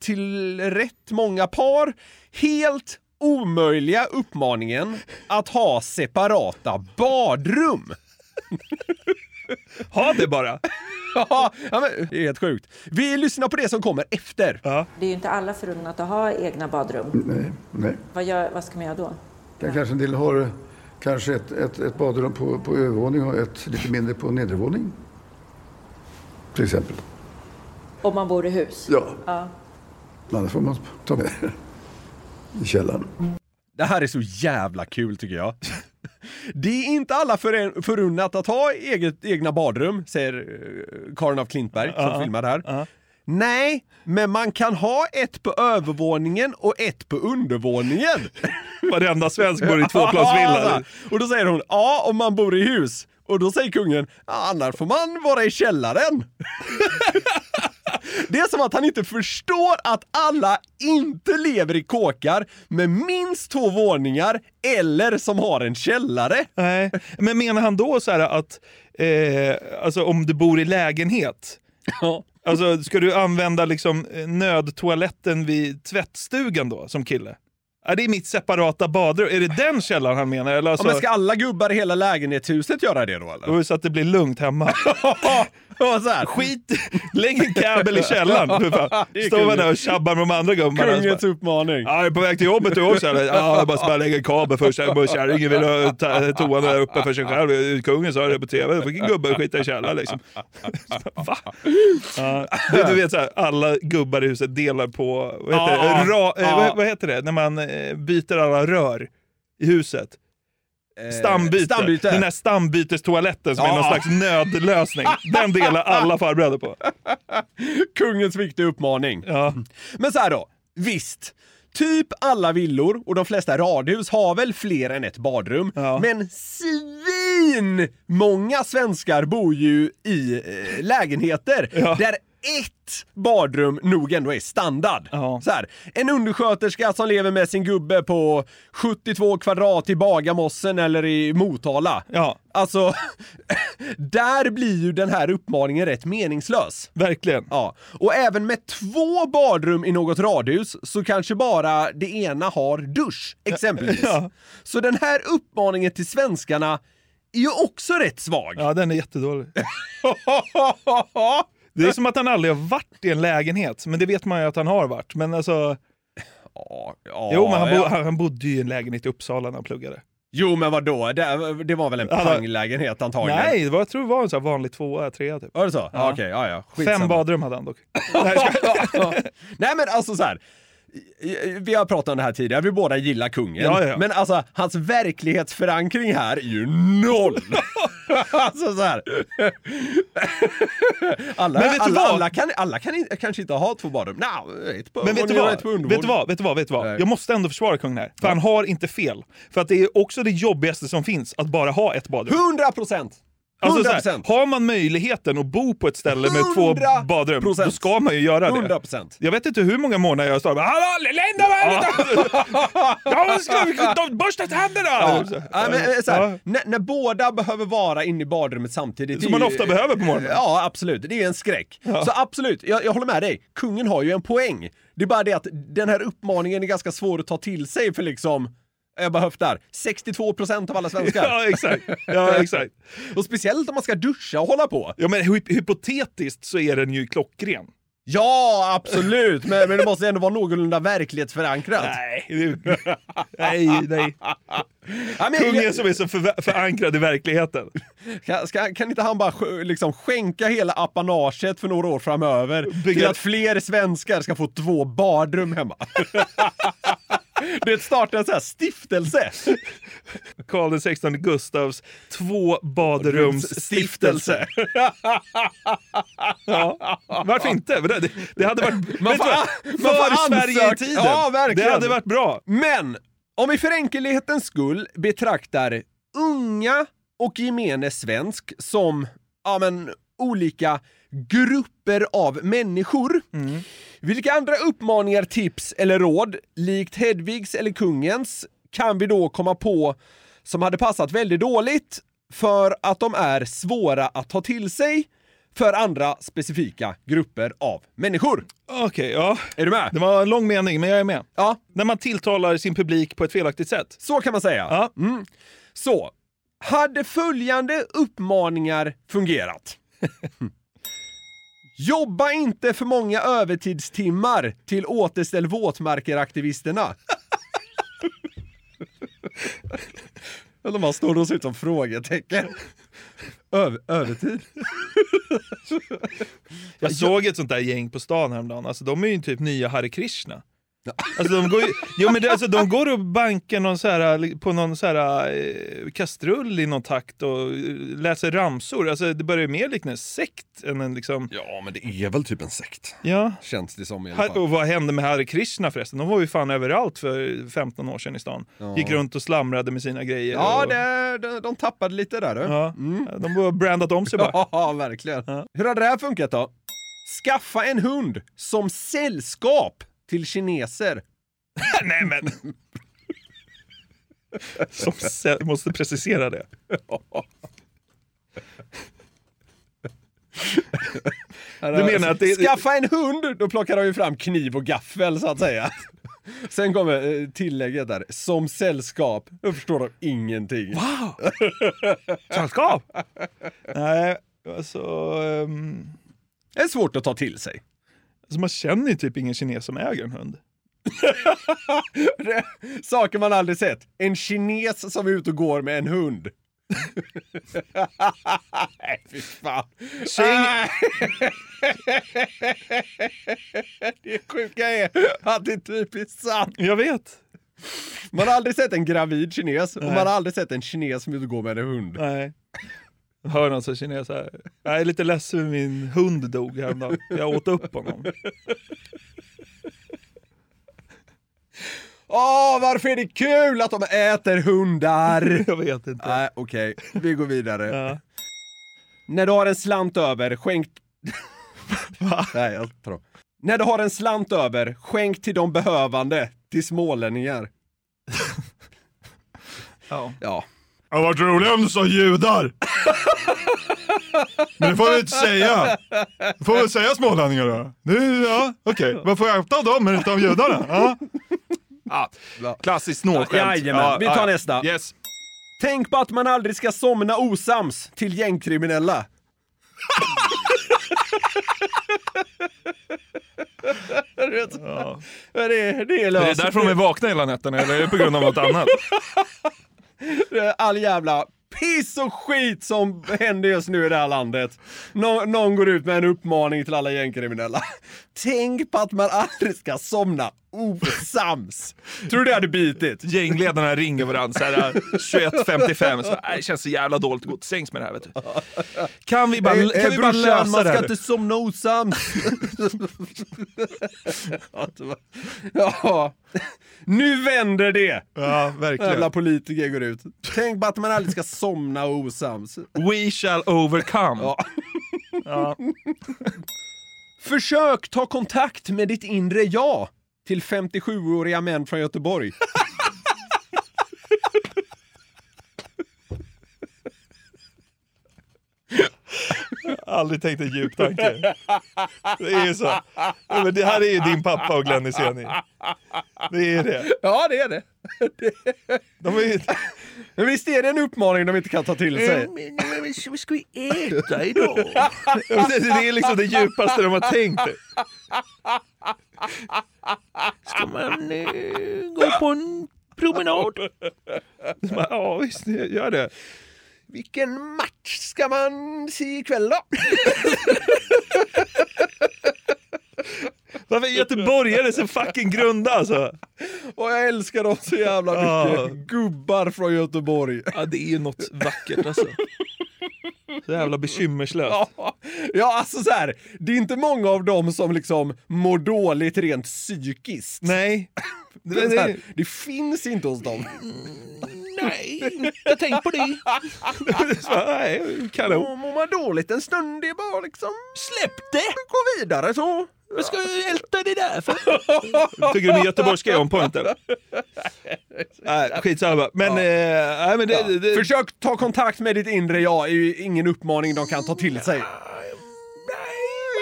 till rätt många par helt omöjliga uppmaningen att ha separata badrum. Ha det bara. Ja, ja, men, det är helt sjukt. Vi lyssnar på det som kommer efter. Ja. Det är ju inte alla förunnat att ha egna badrum. Nej, nej. Vad, gör, vad ska man göra då? Kan kanske en del har kanske ett, ett, ett badrum på, på övervåning och ett lite mindre på nedervåning. Till exempel. Om man bor i hus? Ja. ja. Annars får man ta med i källaren. Det här är så jävla kul tycker jag. Det är inte alla för, förunnat att ha eget, egna badrum, säger eh, Karin af Klintberg som Ja. filmar det här. Ja. Nej, men man kan ha ett på övervåningen och ett på undervåningen. Varenda svensk bor i tvåplansvilla. Och då säger hon, ja om man bor i hus. Och då säger kungen, annars får man vara i källaren. Det är som att han inte förstår att alla inte lever i kåkar med minst två våningar eller som har en källare. Nej, men menar han då så att eh, alltså om du bor i lägenhet, Ja. alltså ska du använda liksom eh, nödtoaletten vid tvättstugan då som kille? Det är mitt separata badrum. Är det den källan han menar? Eller alltså, Ja, men ska alla gubbar i hela lägenhetshuset göra det då eller? Så att det blir lugnt hemma. Skit, lägg en kabel i källaren. Står man där och tjabbar med de andra gubbarna. Kungens uppmaning. Ja, jag är på väg till jobbet du också eller? Ja, jag bara bara lägga en kabel först. Kärringen vill ha toan där uppe för sig själv. Kungen sa det på tv. Då fick en gubbe skita i källaren liksom. Va? Ja, du, du vet såhär, alla gubbar i huset delar på, vad heter, det? Ra, eh, vad, vad heter det? När man eh, byter alla rör i huset. Stambyte. stambyte. Den där stambytestoaletten som är Ja. någon slags nödlösning. Den delar alla farbröder på. Kungens viktiga uppmaning. Ja. Men så här då, visst. Typ alla villor och de flesta radhus har väl fler än ett badrum. Ja. Men svin många svenskar bor ju i eh, lägenheter där ett badrum nog ändå är standard. Ja. Så här, en undersköterska som lever med sin gubbe på 72 kvadrat i Bagarmossen eller i Motala. Ja. Alltså, där blir ju den här uppmaningen rätt meningslös. Verkligen. Ja, och även med två badrum i något radhus så kanske bara det ena har dusch, exempelvis. Ja. Så den här uppmaningen till svenskarna är ju också rätt svag. Ja, den är jättedålig. Det är som att han aldrig har varit i en lägenhet, men det vet man ju att han har varit. Men alltså, Ja, ja, jo, men han, bo, ja. han, bodde ju i en lägenhet i Uppsala när han pluggade. Jo, men vadå? Det, det var väl en har- panglägenhet antagligen? Nej, det var, jag tror det var en sån vanlig tvåa, trea typ. Var det så? Ja. Ja. Okej, ja, ja. Skitsamma. Fem badrum hade han dock. Nej men alltså så här. Vi har pratat om det här tidigare, vi båda gillar kungen. Ja, ja, ja. Men alltså, hans verklighetsförankring här är ju noll! alltså så här. Alla, Men vet du alla, vad? alla, kan, alla kan kanske inte ha två badrum. Nej, ett på Men vet du vad? på Vet du vad? Vet du vad? Vet du vad? Jag måste ändå försvara kungen här. För han har inte fel. För att det är också det jobbigaste som finns, att bara ha ett badrum. 100 procent! Alltså, 100 så här, procent! har man möjligheten att bo på ett ställe med två 100%. badrum, då ska man ju göra det. 100 procent! Jag vet inte hur många månader jag har bara Hallå Linda, vad är det? Ja, ska borsta tänderna? Ja. Ja, eh, Ja. när, båda behöver vara inne i badrummet samtidigt. Som man ju- ofta behöver på morgonen. Ja, absolut. Det är en skräck. Så absolut, jag, jag håller med dig. Kungen har ju en poäng. Det är bara det att den här uppmaningen är ganska svår att ta till sig för liksom jag bara höftar. 62% av alla svenskar. Ja, exakt. Ja, exakt. Och speciellt om man ska duscha och hålla på. Ja, men hy- hypotetiskt så är den ju klockren. Ja, absolut! Men, men det måste ändå vara någorlunda verklighetsförankrat. Nej, det- nej, nej. Ja, men, Kungen som är så förva- förankrad i verkligheten. Kan, ska, kan inte han bara liksom skänka hela apanaget för några år framöver Bygga- till att fler svenskar ska få två badrum hemma? Det startar en sån här stiftelse. Karl XVI Gustavs två badrumsstiftelse. Ja, varför inte? Det, det, hade varit... Man får, vad? man får Sverige i tiden. Ja, verkligen. Det hade varit bra. Men om vi för enkelhetens skull betraktar unga och gemene svensk som ja, men, olika grupper av människor. Vilka andra uppmaningar, tips eller råd, likt Hedvigs eller kungens, kan vi då komma på som hade passat väldigt dåligt för att de är svåra att ta till sig för andra specifika grupper av människor? Okej, ja. Är du med? Det var en lång mening, men jag är med. Ja. När man tilltalar sin publik på ett felaktigt sätt. Så kan man säga. Ja. Mm. Så, hade följande uppmaningar fungerat? Jobba inte för många övertidstimmar till återställ våtmarker-aktivisterna. Eller man står och ser ut som frågetecken. Över, övertid? Jag såg ett sånt där gäng på stan häromdagen, alltså de är ju typ nya Hare Krishna. Alltså de går, ju, jo, men det, alltså, de går och bankar någon så här, på någon så här, eh, kastrull i någon takt och eh, läser ramsor. Alltså, det börjar ju mer likna en sekt än en liksom... Ja, men det är väl typ en sekt. Ja. Känns det som i alla Har- fall. Och vad hände med Hare Krishna förresten? De var ju fan överallt för 15 år sedan i stan. Ja. Gick runt och slamrade med sina grejer. Ja, och, det, de, de tappade lite där du. ja. De har brandat om sig bara. Ja, verkligen. Hur hade det här funkat då? Skaffa en hund som sällskap till kineser. Nej men! Som måste precisera det. Du menar att det- Skaffa en hund! Då plockar de ju fram kniv och gaffel så att säga. Sen kommer eh, tillägget där, som sällskap. Då förstår de ingenting. Wow! Sällskap? Nej, alltså... ehm, Det är svårt att ta till sig. Alltså man känner ju typ ingen kines som äger en hund. Saker man aldrig sett. En kines som är ute och går med en hund. Nej, fy fan. Tjing- Det sjuka är att det är typiskt sant. Jag vet. Man har aldrig sett en gravid kines och Nej. man har aldrig sett en kines som ute och går med en hund. Nej. Jag hör någon som kines här. Jag är lite ledsen min hund dog häromdagen. Jag åt upp honom. Åh, varför är det kul att de äter hundar? Jag vet inte. Nej, okej. Vi går vidare. Ja. När du har en slant över, skänk... Nej, jag tar dem. När du har en slant över, skänk till de behövande, till smålänningar. Ja. Ja. Det hade varit roligt om du sa judar. Men det får vi inte säga. Du får väl säga smålänningar då. Det, ja, okej. Man får äta av dem men inte av judarna. Ja. Ja, klassiskt snålskämt. Jajamän, vi tar ja. nästa. Yes. Tänk på att man aldrig ska somna osams till gängkriminella. Ja. det, är- det är Är löst. det därför de är vakna hela nätterna eller är det på grund av något annat? all jävla piss och skit som händer just nu i det här landet. Nå- någon går ut med en uppmaning till alla gängkriminella. Tänk på att man aldrig ska somna osams. Tror du det hade bitit? Gängledarna ringer varandra så här 21.55. Så, "Nej, det känns så jävla dåligt att gå till sängs med det här. Vet du. Kan vi bara, Hej, kan hej, vi bara brorsan, lösa man det ska här? inte somna osams. ja, nu vänder det. Ja, verkligen. Jävla politiker går ut. Tänk på att man aldrig ska somna osams. We shall overcome. Ja. Ja. Försök ta kontakt med ditt inre jag till 57-åriga män från Göteborg. Aldrig tänkt en djup tanke. Det är ju så. Ja, Men det här är ju din pappa och Glenn Hysén. Det är det. Ja, det är det. De är. Men visst är det en uppmaning de inte kan ta till sig? Vad ska vi äta idag? Det är liksom det djupaste de har tänkt. Ska man eh, gå på en promenad? Ja visst, gör det. Vilken match ska man se ikväll då? Varför är göteborgare så fucking grunda alltså? Och jag älskar dem så jävla mycket. Ja. Gubbar från Göteborg. Ja det är ju något vackert alltså. Så jävla bekymmerslöst. Ja, ja, alltså så här. Det är inte många av dem som liksom mår dåligt rent psykiskt. Nej. Det, här, det finns inte hos dem. Nej, inte tänkt på det. Nej, kanon. Mår mår man dåligt en stund, det är bara liksom... Släpp det! Gå vidare så. Vad ska jag älta det där för? Tycker du min göteborgska är on point eller? Nej, skitsamma. Men, eh, nej, men det, Ja. det, Försök ta kontakt med ditt inre jag, är ju ingen uppmaning de kan ta till sig.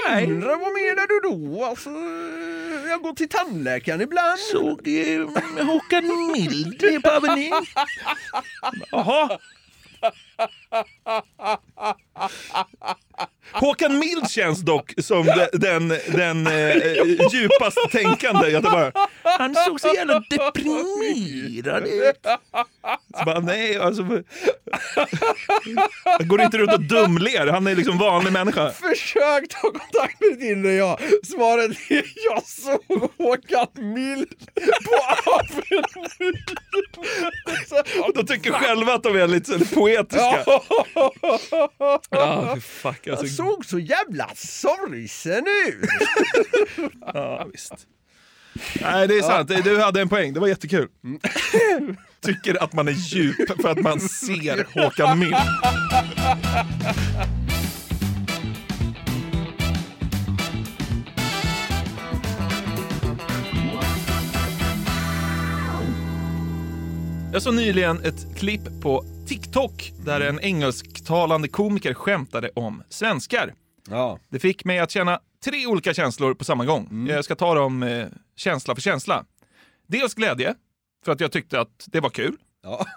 Nej. Undrar vad menar du då? Alltså, jag går till tandläkaren ibland. Såg eh, Håkan Mild på Avenyn. Jaha. Håkan Mild känns dock som de- den, den eh, djupast tänkande göteborgaren. Han såg så jävla deprimerad ut. Så bara, nej, alltså. Han går inte runt och dumler. Han är liksom vanlig människa. Försök ta kontakt med ditt inre jag. Svaret är jag såg Håkan Mild på Avenyn. Och de tycker själva att de är lite poetiska. Ja, fy fuck alltså. Såg så jävla sorgsen ut. Ja, visst. Nej, det är sant. Du hade en poäng. Det var jättekul. Tycker att man är djup för att man ser Håkan Mild. Jag såg nyligen ett klipp på TikTok där en engelsktalande komiker skämtade om svenskar. Ja. Det fick mig att känna tre olika känslor på samma gång. Jag ska ta dem eh, känsla för känsla. Dels glädje, för att jag tyckte att det var kul.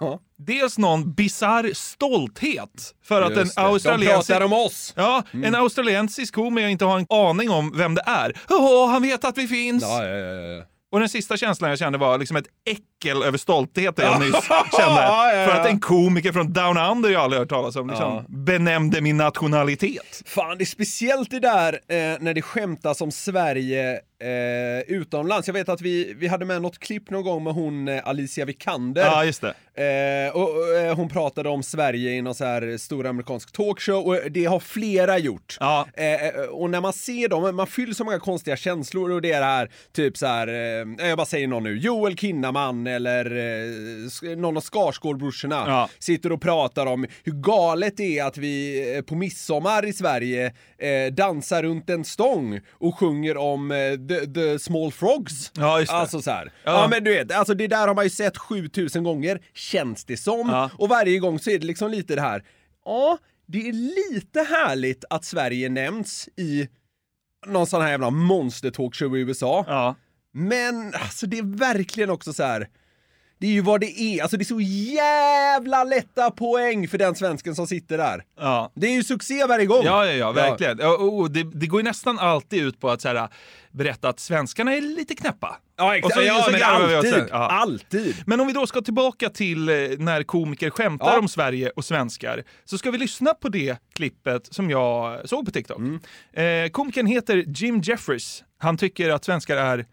Ja. Dels någon bizarr stolthet för att en det. De australiensisk... pratar om oss. Ja, en australiensisk komiker inte har en aning om vem det är. Åh, han vet att vi finns! Ja, ja, ja. Och den sista känslan jag kände var liksom ett äckel över stoltheten jag nyss kände. Ja, ja, ja. För att en komiker från Down Under jag aldrig hört talas om liksom, benämnde min nationalitet. Fan, det är speciellt det där eh, när det skämtas om Sverige eh, utomlands. Jag vet att vi, vi hade med något klipp någon gång med hon eh, Alicia Vikander. Ja, just det. Eh, och, och, eh, hon pratade om Sverige i någon så här stor amerikansk talkshow och det har flera gjort. Ja. Eh, eh, och när man ser dem, man fylls så många konstiga känslor och det är det här typ så här, jag bara säger någon nu, Joel Kinnaman eller eh, någon av Skarsgårdbrorsorna Ja. sitter och pratar om hur galet det är att vi eh, på midsommar i Sverige eh, dansar runt en stång och sjunger om eh, the, the small frogs. Ja, just det. Alltså så här. Ja. Ja. men du vet, alltså det där har man ju sett 7000 gånger, känns det som. Ja. Och varje gång så är det liksom lite det här, ja, det är lite härligt att Sverige nämns i någon sån här jävla monster-talkshow i USA. Ja. Men alltså det är verkligen också så här. Det är ju vad det är, alltså det är så jävla lätta poäng för den svensken som sitter där. Ja. Det är ju succé varje gång. Ja, ja, ja, verkligen. Ja. och det, det går ju nästan alltid ut på att så här, berätta att svenskarna är lite knäppa. Ja, exakt. så- Ja, så men åt alltid. det. Ja. Alltid. Men om vi då ska tillbaka till eh, när komiker skämtar Ja. om Sverige och svenskar, så ska vi lyssna på det klippet som jag såg på TikTok. Mm. Eh, komikern heter Jim Jeffries. Han tycker att svenskar är,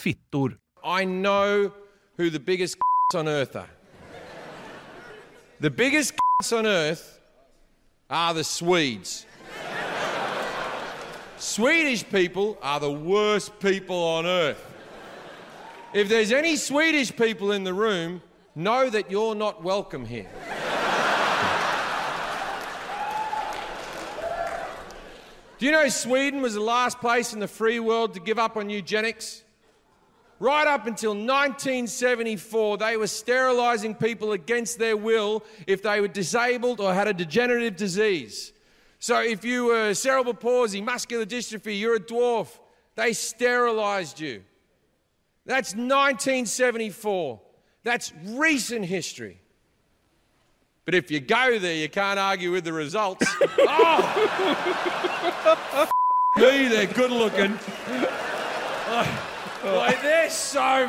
fittor. I know who the biggest on earth are. The biggest on earth are the Swedes. Swedish people are the worst people on earth. If there's any Swedish people in the room, know that you're not welcome here. Do you know Sweden was the last place in the free world to give up on eugenics? Right up until 1974, they were sterilizing people against their will if they were disabled or had a degenerative disease. So if you were cerebral palsy, muscular dystrophy, you're a dwarf, they sterilized you. That's 1974. That's recent history. But if you go there, you can't argue with the results. oh! Me, they're good looking. Like, they're so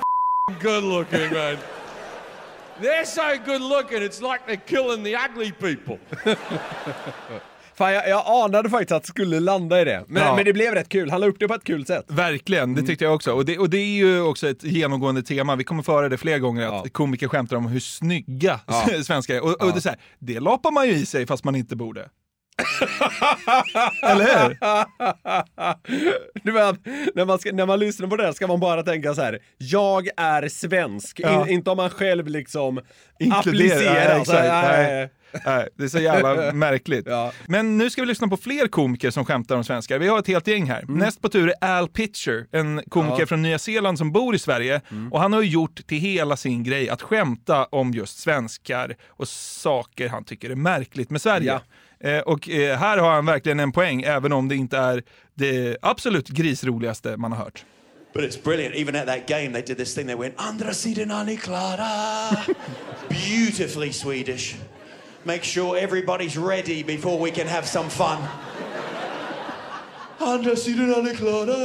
good looking, man. They're so good looking, it's like they're killing the ugly people. Fan, jag, jag anade faktiskt att det skulle landa i det. Men, Ja. men det blev rätt kul. Han la upp det på ett kul sätt. Verkligen, Mm. det tyckte jag också. Och det, och det är ju också ett genomgående tema, vi kommer föra det fler gånger, att komiker skämtar om hur snygga Ja. svenskar är. Och, och det, är så här, det lapar man ju i sig fast man inte borde. Eller hur? Du vet, när, man ska, när man lyssnar på det här ska man bara tänka så här. Jag är svensk. Ja. In, inte om man själv liksom applicerar. Här, exakt. nej. Nej. Nej, det är så jävla märkligt. Men nu ska vi lyssna på fler komiker som skämtar om svenskar. Vi har ett helt gäng här. Näst på tur är Al Pitcher, en komiker Ja. från Nya Zeeland som bor i Sverige. Och han har gjort till hela sin grej att skämta om just svenskar och saker han tycker är märkligt med Sverige. Eh, Eh, och eh, här har han verkligen en poäng, även om det inte är det absolut grisroligaste man har hört. But it's brilliant. Even at that game, they did this thing. They went, Andra sidan är klara. Beautifully Swedish. Make sure everybody's ready before we can have some fun. Andra sidan är klara.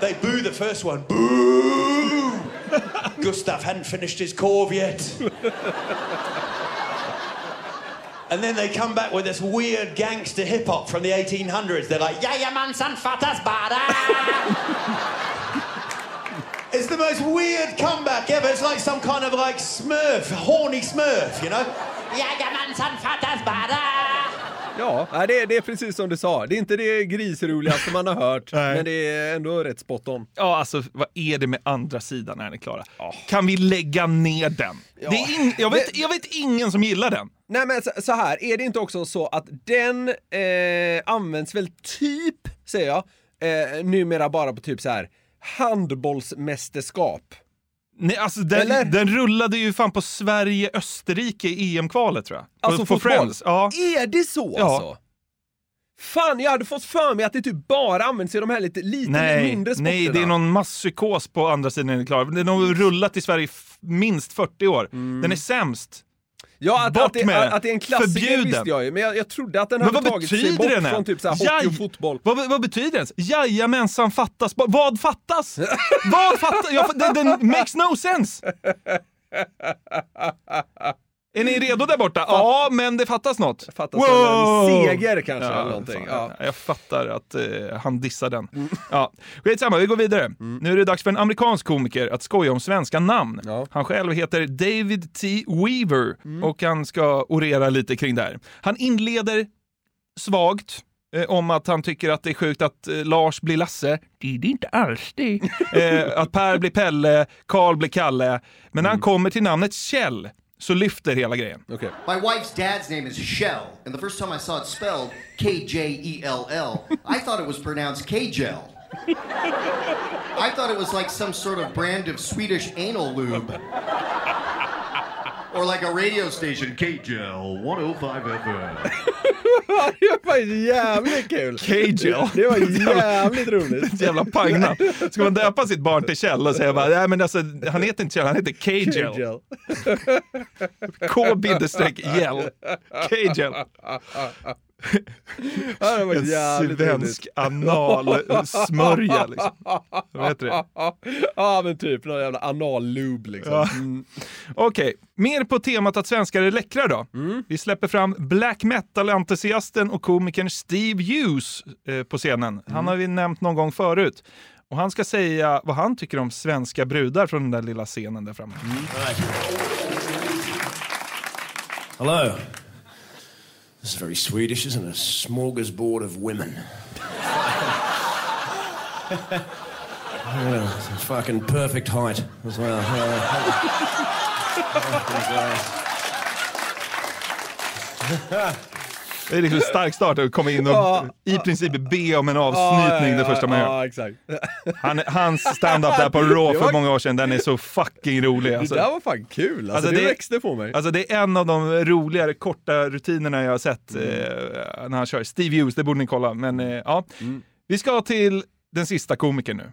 They boo the first one. Boo! Gustav hadn't finished his korv yet. And then they come back with this weird gangster hip hop from the 1800s. They're like, Jajamensan fattas bara! It's the most weird comeback ever. It's like some kind of like smurf, horny smurf, you know? Jajamensan fattas bara! Ja, nej, det, är- det är precis som du sa. Det är inte det grisroligaste man har hört, men det är ändå rätt spot on. Ja, alltså vad är det med andra sidan när ni är klara? Kan vi lägga ner den? Det är in, jag, vet, jag vet ingen som gillar den. Nej men så, så här, är det inte också så att den eh, används väl typ, säger jag, eh, numera bara på typ så här handbollsmästerskap? Nej, alltså den, Eller? den rullade ju fan på Sverige-Österrike i EM-kvalet tror jag. Alltså på, på fotboll? Friends. Ja. Är det så Ja. alltså? Fan, jag hade fått för mig att det typ bara används i de här lite, lite Nej, mindre sporterna. nej, det är någon masspsykos på andra sidan är det klar. Den har rullat i Sverige minst 40 år. Den är sämst. Ja, att, Bort att, det, med att det är en klassiker Förbjuden. visste jag ju, men jag, jag trodde att den Men hade tagit sig bort från typ så hockey Jaj- och fotboll. Vad, vad betyder den? Jajamensan fattas. Vad fattas? vad fattas? Den makes no sense. Är ni redo där borta? Ja, men det fattas något. Fattas en seger kanske, eller någonting. fan, Ja. Jag fattar att eh, han dissar den. Ja. Skitsamma, vi går vidare. Nu är det dags för en amerikansk komiker att skoja om svenska namn. Han själv heter David T. Weaver och han ska orera lite kring det här. Han inleder svagt eh, om att han tycker att det är sjukt att eh, Lars blir Lasse. Det är det inte alls det. eh, att Per blir Pelle, Karl blir Kalle. Men när han kommer till namnet Kjell så lyfter hela grejen. Okay. My wife's dad's name is Shell, and the first time I saw it spelled K J E L L, I thought it was pronounced K-Gel. I thought it was like some sort of brand of Swedish anal lube. Or like a radio station, K-Gel 105 FM. det var jävligt kul! K-gel. Det var jävligt roligt. Jävla pangnamn. Ska man döpa sitt barn till Kjell och säga bara, nej men alltså han heter inte Kjell, han heter K-gel. K-gel. K-gel. Det var En svensk analsmörja liksom. Vad heter det? Ja men typ någon jävla anal-lube liksom. Ja. Mm. Okej, mer på temat att svenskar är läckra då. Vi släpper fram black metal-entusiasten och komikern Steve Hughes eh, på scenen. Han har vi nämnt någon gång förut. Och han ska säga vad han tycker om svenska brudar från den där lilla scenen där framme. Hello. This is very Swedish, isn't it? A smorgasbord of women. yeah, it's a fucking perfect height as well. Yeah. Det är liksom en stark start att komma in och Ja. i princip be om en avsnytning Ja, det första man gör. Han, hans stand-up där på Raw för många år sedan, den är så fucking rolig. Alltså. Det där var fan kul, alltså, det, växte på mig. Alltså det är en av de roligare korta rutinerna jag har sett Mm. eh, när han kör. Steve Hughes, det borde ni kolla. Men eh, ja, Mm. vi ska till den sista komikern nu.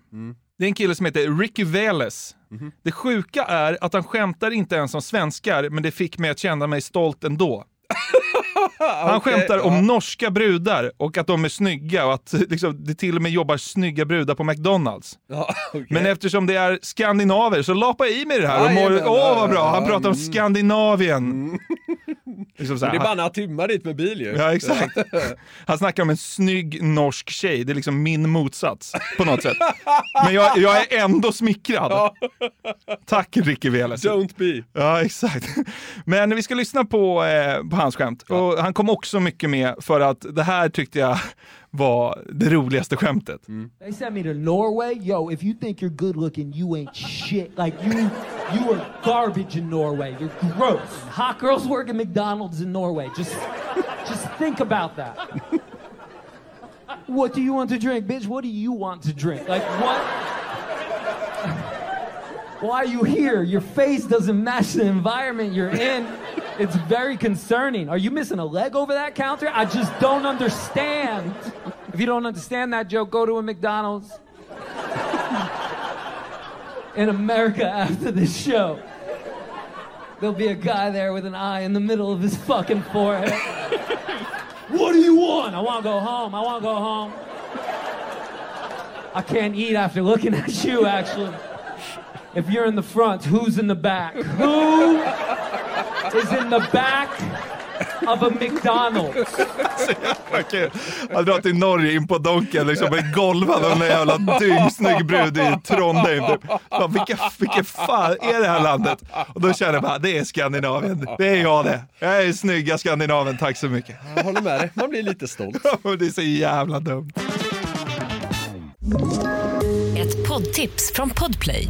Det är en kille som heter Ricky Veles. Mhm. Det sjuka är att han skämtar inte ens om svenskar, men det fick mig att känna mig stolt ändå. Han skämtar om ja. norska brudar och att de är snygga och att liksom, det till och med jobbar snygga brudar på McDonalds. Ja, okej. Men eftersom det är skandinaver så lapa i mig det här. och mår- Åh ja, vad bra, han pratar om mm. Liksom här, det är bara några timmar dit med bil ju. Ja, exakt. Han snackar om en snygg norsk tjej. Det är liksom min motsats på något sätt. Men jag, jag är ändå smickrad. Tack Ricky Veles. Don't be. Ja, exakt. Men vi ska lyssna på, eh, på hans skämt. Och han kom också mycket med för att det här tyckte jag var det roligaste skämtet. Mm. They sent me to Norway. Yo, if you think you're good looking, you ain't shit. Like you, you are garbage in Norway. You're gross. Hot girls work at McDonald's in Norway. Just, just think about that. What do you want to drink, bitch? What do you want to drink? Like what? Why are you here? Your face doesn't match the environment you're in. It's very concerning. Are you missing a leg over that counter? I just don't understand. If you don't understand that joke, go to a McDonald's in America after this show. There'll be a guy there with an eye in the middle of his fucking forehead. what do you want? I want to go home. I want to go home. I can't eat after looking at you, actually. If you're in the front, who's in the back? Who is in the back of a McDonald's? Så jävla kul. Han drar till Norge in på Donken, liksom blir golvad av en jävla dyngsnygg brud i Trondheim. Typ. Bara, vilka, vilka fan är det här landet? Och då känner jag bara, det är Skandinavien. Det är jag det. Jag är snygga Skandinavien, tack så mycket. Jag håller med dig, man blir lite stolt. det är så jävla dumt. Ett poddtips från Podplay.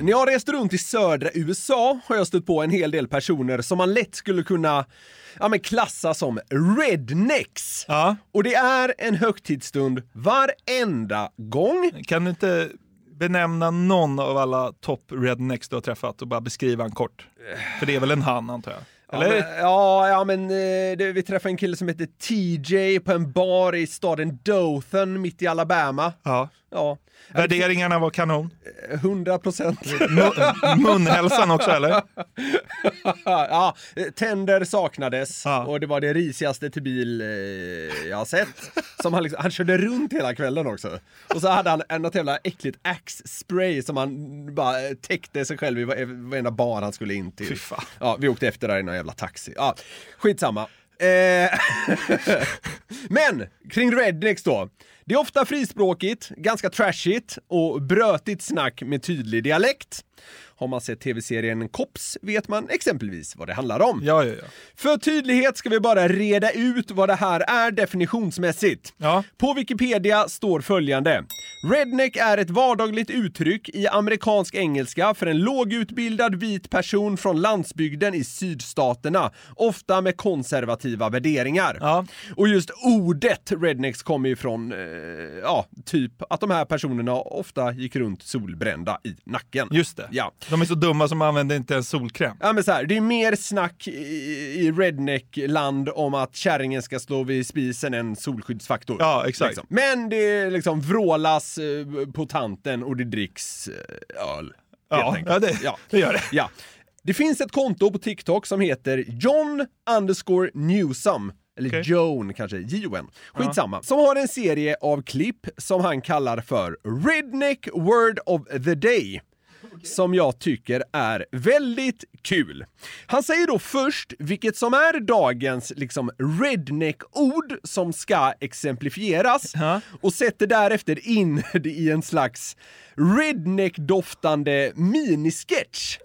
När jag har rest runt i södra USA har jag stött på en hel del personer som man lätt skulle kunna ja, men klassa som rednecks. Och det är en högtidsstund varenda gång. Kan du inte benämna någon av alla top rednecks du har träffat och bara beskriva en kort? För det är väl en han antar jag? Ja, men, ja, ja, men eh, det, vi träffade en kille som heter TJ på en bar i staden Dothan mitt i Alabama. Ja. Ja. Värderingarna var kanon. 100 procent. Munhälsan också eller? ja, tänder saknades och det var det risigaste till bil eh, jag har sett. Som han, liksom, han körde runt hela kvällen också. Och så hade han en något jävla äckligt Axe-spray som han bara täckte sig själv i var- varenda bar han skulle in till. Ja, vi åkte efter där i någon jävla taxi. Ja, skitsamma. Eh, Men kring Rednecks då. Det är ofta frispråkigt, ganska trashigt och brötigt snack med tydlig dialekt. Har man sett tv-serien Cops vet man exempelvis vad det handlar om. Ja, ja, ja. För tydlighet ska vi bara reda ut vad det här är definitionsmässigt. På Wikipedia står följande. Redneck är ett vardagligt uttryck i amerikansk engelska för en lågutbildad vit person från landsbygden i sydstaterna, ofta med konservativa värderingar. Och just ordet rednecks kommer ju från, eh, ja, typ att de här personerna ofta gick runt solbrända i nacken. Just det. Ja. De är så dumma som använder inte ens solkräm. Ja men så här, det är mer snack i, i redneck-land om att kärringen ska stå vid spisen än solskyddsfaktor. Ja, exakt. Liksom. Men det liksom vrålas eh, på tanten och det dricks eh, öl. helt Ja, enkelt. ja, det- det gör det. Ja. Det finns ett konto på TikTok som heter John underscore Newsome. Eller Okej. Joan kanske, J-O-N. Skitsamma. Som har en serie av klipp som han kallar för Redneck Word of the Day som jag tycker är väldigt kul. Han säger då först vilket som är dagens liksom redneck-ord som ska exemplifieras och sätter därefter in det i en slags redneck-doftande minisketch.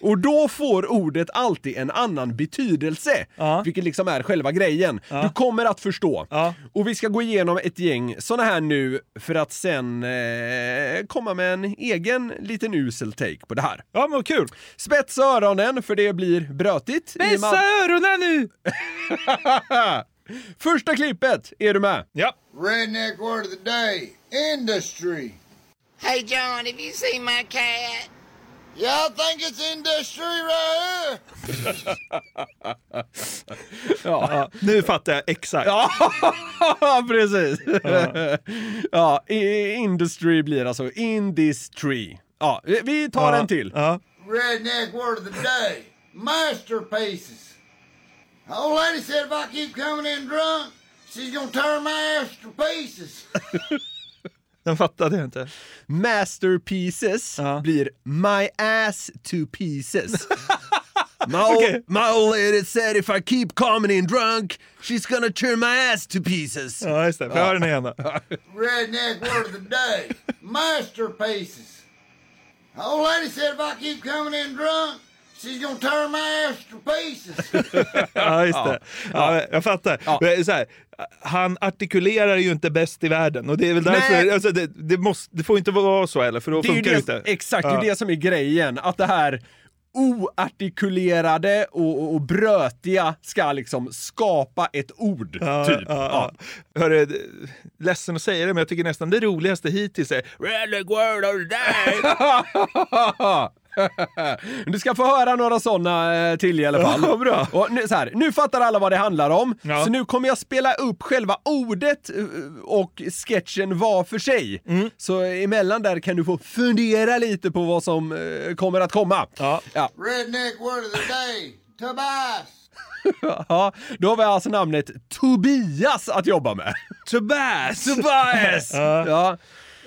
Och då får ordet alltid en annan betydelse, vilket liksom är själva grejen. Du kommer att förstå. Och vi ska gå igenom ett gäng såna här nu för att sen eh, komma med en egen liten usel take på det här. Ja, men kul! Spetsa öronen för det blir brötigt. Spetsa öronen nu! Första klippet, är du med? Ja. Redneck word of the day industry. Hey, John, have you seen my cat? Yeah, I think it's industry right here. Ja. Nu fattar jag exakt. Ja, precis. Ja, i- industry blir alltså industry. Ja, vi- tar Ja, en till. Redneck word of the day. Masterpieces. The old lady said if I keep coming in drunk, she's gonna tear my ass to pieces. Den fattade jag inte. Masterpieces blir my ass to pieces. My, Okej. old, my old lady said if I keep coming in drunk, she's gonna turn my ass to pieces. Ja, just det. Får jag höra den igen då? Redneck word of the day. Masterpieces. The old lady said if I keep coming in drunk, she's gonna tear my ass to pieces. Ja, just det. Ja, jag fattar. Men Så här, han artikulerar ju inte bäst i världen och det är väl därför, alltså, det, det, måste, det får inte vara så heller för då Det funkar det det, inte. exakt, det Ja. är det som är grejen. Att det här oartikulerade och, och, och brötiga ska liksom skapa ett ord, Ja, typ. ja, ja. Hörru, ledsen att säga det, men jag tycker nästan det roligaste hittills är word of the day. Du ska få höra några sådana till i alla fall. Ja, bra. Och nu, så här, nu fattar alla vad det handlar om, Ja. så nu kommer jag spela upp själva ordet eh, och sketchen var för sig. Mm. Så emellan där kan du få fundera lite på vad som eh, kommer att komma. Ja. Ja. Redneck word of the day. Tobias. Ja, då har vi alltså namnet Tobias att jobba med. Tobias! Tobias! Ja.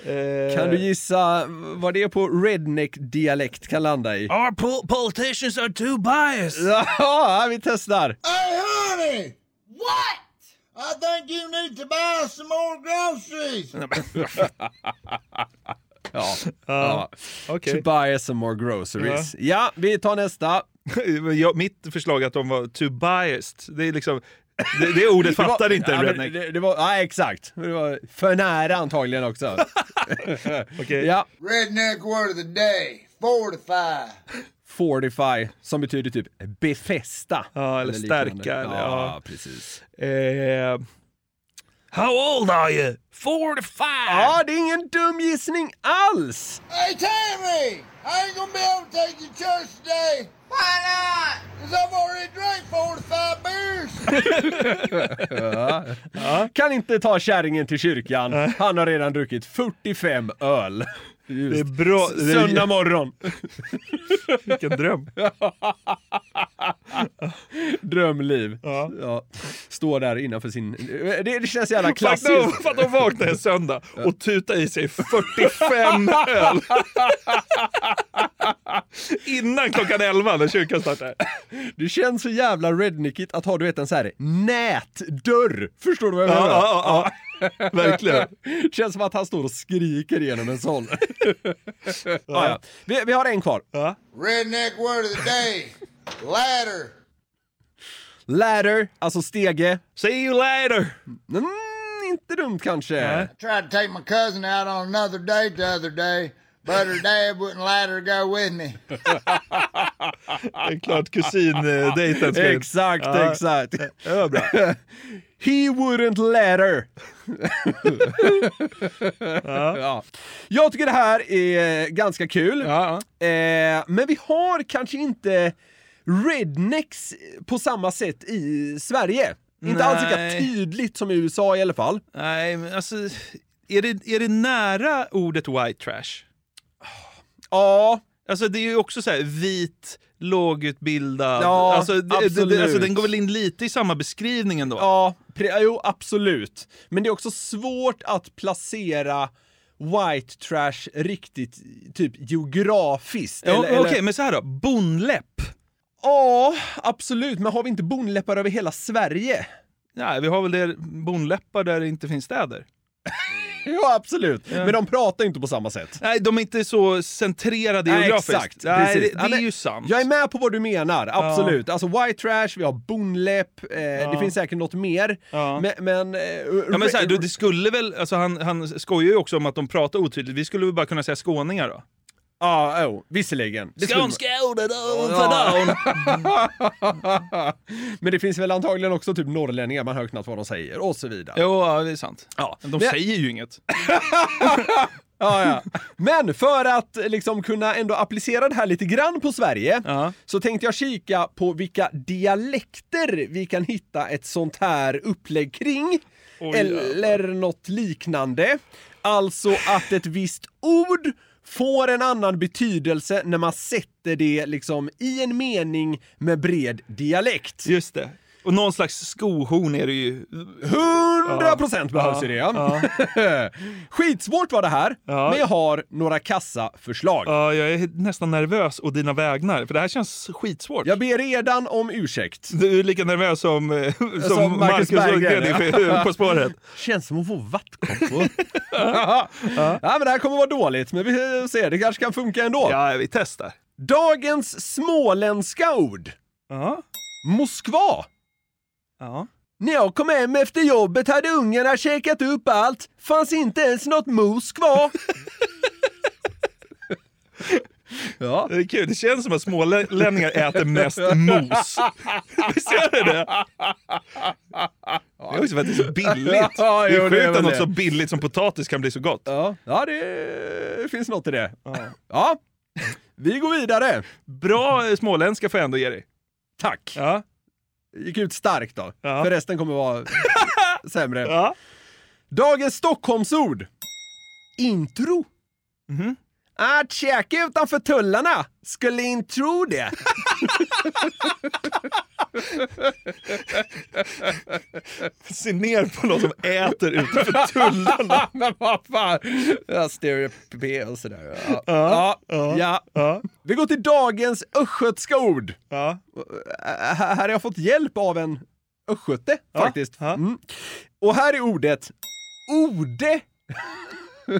Ja. Eh, Kan du gissa vad det är på redneck-dialekt kan landa i? Our pol- politicians are too biased. Ja, vi testar. Hey, honey! What? I think you need to buy some more groceries. Ja. ja. okej. To buy some more groceries. Ja, vi tar nästa. mitt förslag är att de var too biased. Det är liksom, det, det ordet Det var- fattar inte en ja, redneck. Det, det var, ja, exakt. Det var för nära antagligen också. Okej. Ja, Redneck word of the day. Fortify. fortify, som betyder typ befästa. Ja, eller liknande. stärka, eller- ja, ja. precis. Eh, how old are you? 45! Ja, det är ingen dum gissning alls! Hey, Tammy! I ain't gonna be able to take you to church today. Why not? Because I've already drank 45 beers. ja. Kan inte ta kärringen till kyrkan. Han har redan druckit 45 öl. Just. Det är bra. Söndag morgon. Vilken dröm. Drömliv. Ja. Står där innanför sin... Det, det känns jävla klassiskt. fatta att vakna en söndag och tuta i sig 45 öl. Innan klockan 11 när kyrkan startar. Det känns så jävla redneckigt att ha du vet en så här nätdörr. Förstår du vad jag Ja, menar? ja, ja. Verkligen. Det känns som att han står och skriker igenom en sån. ja. Ja, Vi, vi har en kvar. Redneck word of the day. Ladder. Ladder, alltså stege. See you later! Mm, inte dumt kanske. I tried to take my cousin out on another date the other day, but her dad wouldn't let her go with me. Det är klart kusindejten ska. Exakt, Ja. exakt. Det var bra. He wouldn't let her. ja. Jag tycker det här är ganska kul. Ja. Eh, men vi har kanske inte rednecks på samma sätt i Sverige. Inte alls lika Nej. tydligt som i USA i alla fall. Nej, men alltså, är det, är det nära ordet white trash? Ja. Alltså det är ju också så här vit, lågutbildad. Ja, alltså, det, absolut. det, alltså den går väl in lite i samma beskrivning ändå? Ja, jo absolut. Men det är också svårt att placera white trash riktigt typ geografiskt. Ja, Okej, eller- men så här då. Bonläpp? Ja, absolut. Men har vi inte bonläppar över hela Sverige? Nej, vi har väl det bonläppar där det inte finns städer. Ja, absolut. Men de pratar inte på samma sätt. Nej, de är inte så centrerade Nej, geografiskt. exakt. Nej, precis. det, det Ja, är ju sant. Jag är med på vad du menar, absolut. Alltså white trash, vi har bonläpp, eh, det finns säkert något mer. Ja. Men... men, eh, Ja, men så här, du, det skulle väl, alltså han, han skojar ju också om att de pratar otydligt. Vi skulle väl bara kunna säga skåningar då? Ja, oh, visserligen. Det Skånska ordet Ja. Men det finns väl antagligen också typ norrlänningar, man hör knappt vad de säger och så vidare. Jo, ja, det är sant. Ja. De Men- säger ju inget. Ja, ja. Men för att liksom kunna ändå applicera det här lite grann på Sverige så tänkte jag kika på vilka dialekter vi kan hitta ett sånt här upplägg kring. Oj, eller något liknande. Alltså att ett visst ord får en annan betydelse när man sätter det liksom i en mening med bred dialekt. Just det. Och någon slags skohorn är det ju. 100 procent behövs ju det. Ja. Skitsvårt var det här, men jag har några kassa förslag. Ja, jag är nästan nervös å dina vägnar, för det här känns skitsvårt. Jag ber redan om ursäkt. Du är lika nervös som, eh, som, Som Marcus Marcus Berggren, ja. i På spåret. Känns som att få vattkoppor. ja. ja, men det här kommer vara dåligt, men vi ser, det kanske kan funka ändå. Ja, vi testar. Dagens småländska ord. Ja. Moskva. Ja. När jag kom hem efter jobbet hade ungarna käkat upp allt. Fanns inte ens något mos kvar. ja. Det är kul, det känns som att smålänningar äter mest mos. Visst gör det det? Det är också för att det är så billigt. Ja, det jo, är det är sjukt att något det. så billigt som potatis kan bli så gott. Ja, ja det finns något i det. Ja. Vi går vidare. Bra eh, småländska får jag ändå ge dig. Tack. Ja. Gick ut starkt då. Ja. För resten kommer vara sämre. Ja. Dagens Stockholmsord. Intro. Mhm. Att käka utanför tullarna. Skulle inte tro det. Se ner på någon som äter utanför tullarna. Men vad fan. Ja, stereotyp och sådär. Ja. Ja, Ja. ja, Ja. Vi går till dagens östgötska ord. Ja. Här har jag fått hjälp av en östgöte faktiskt. Mm. Och här är ordet ode.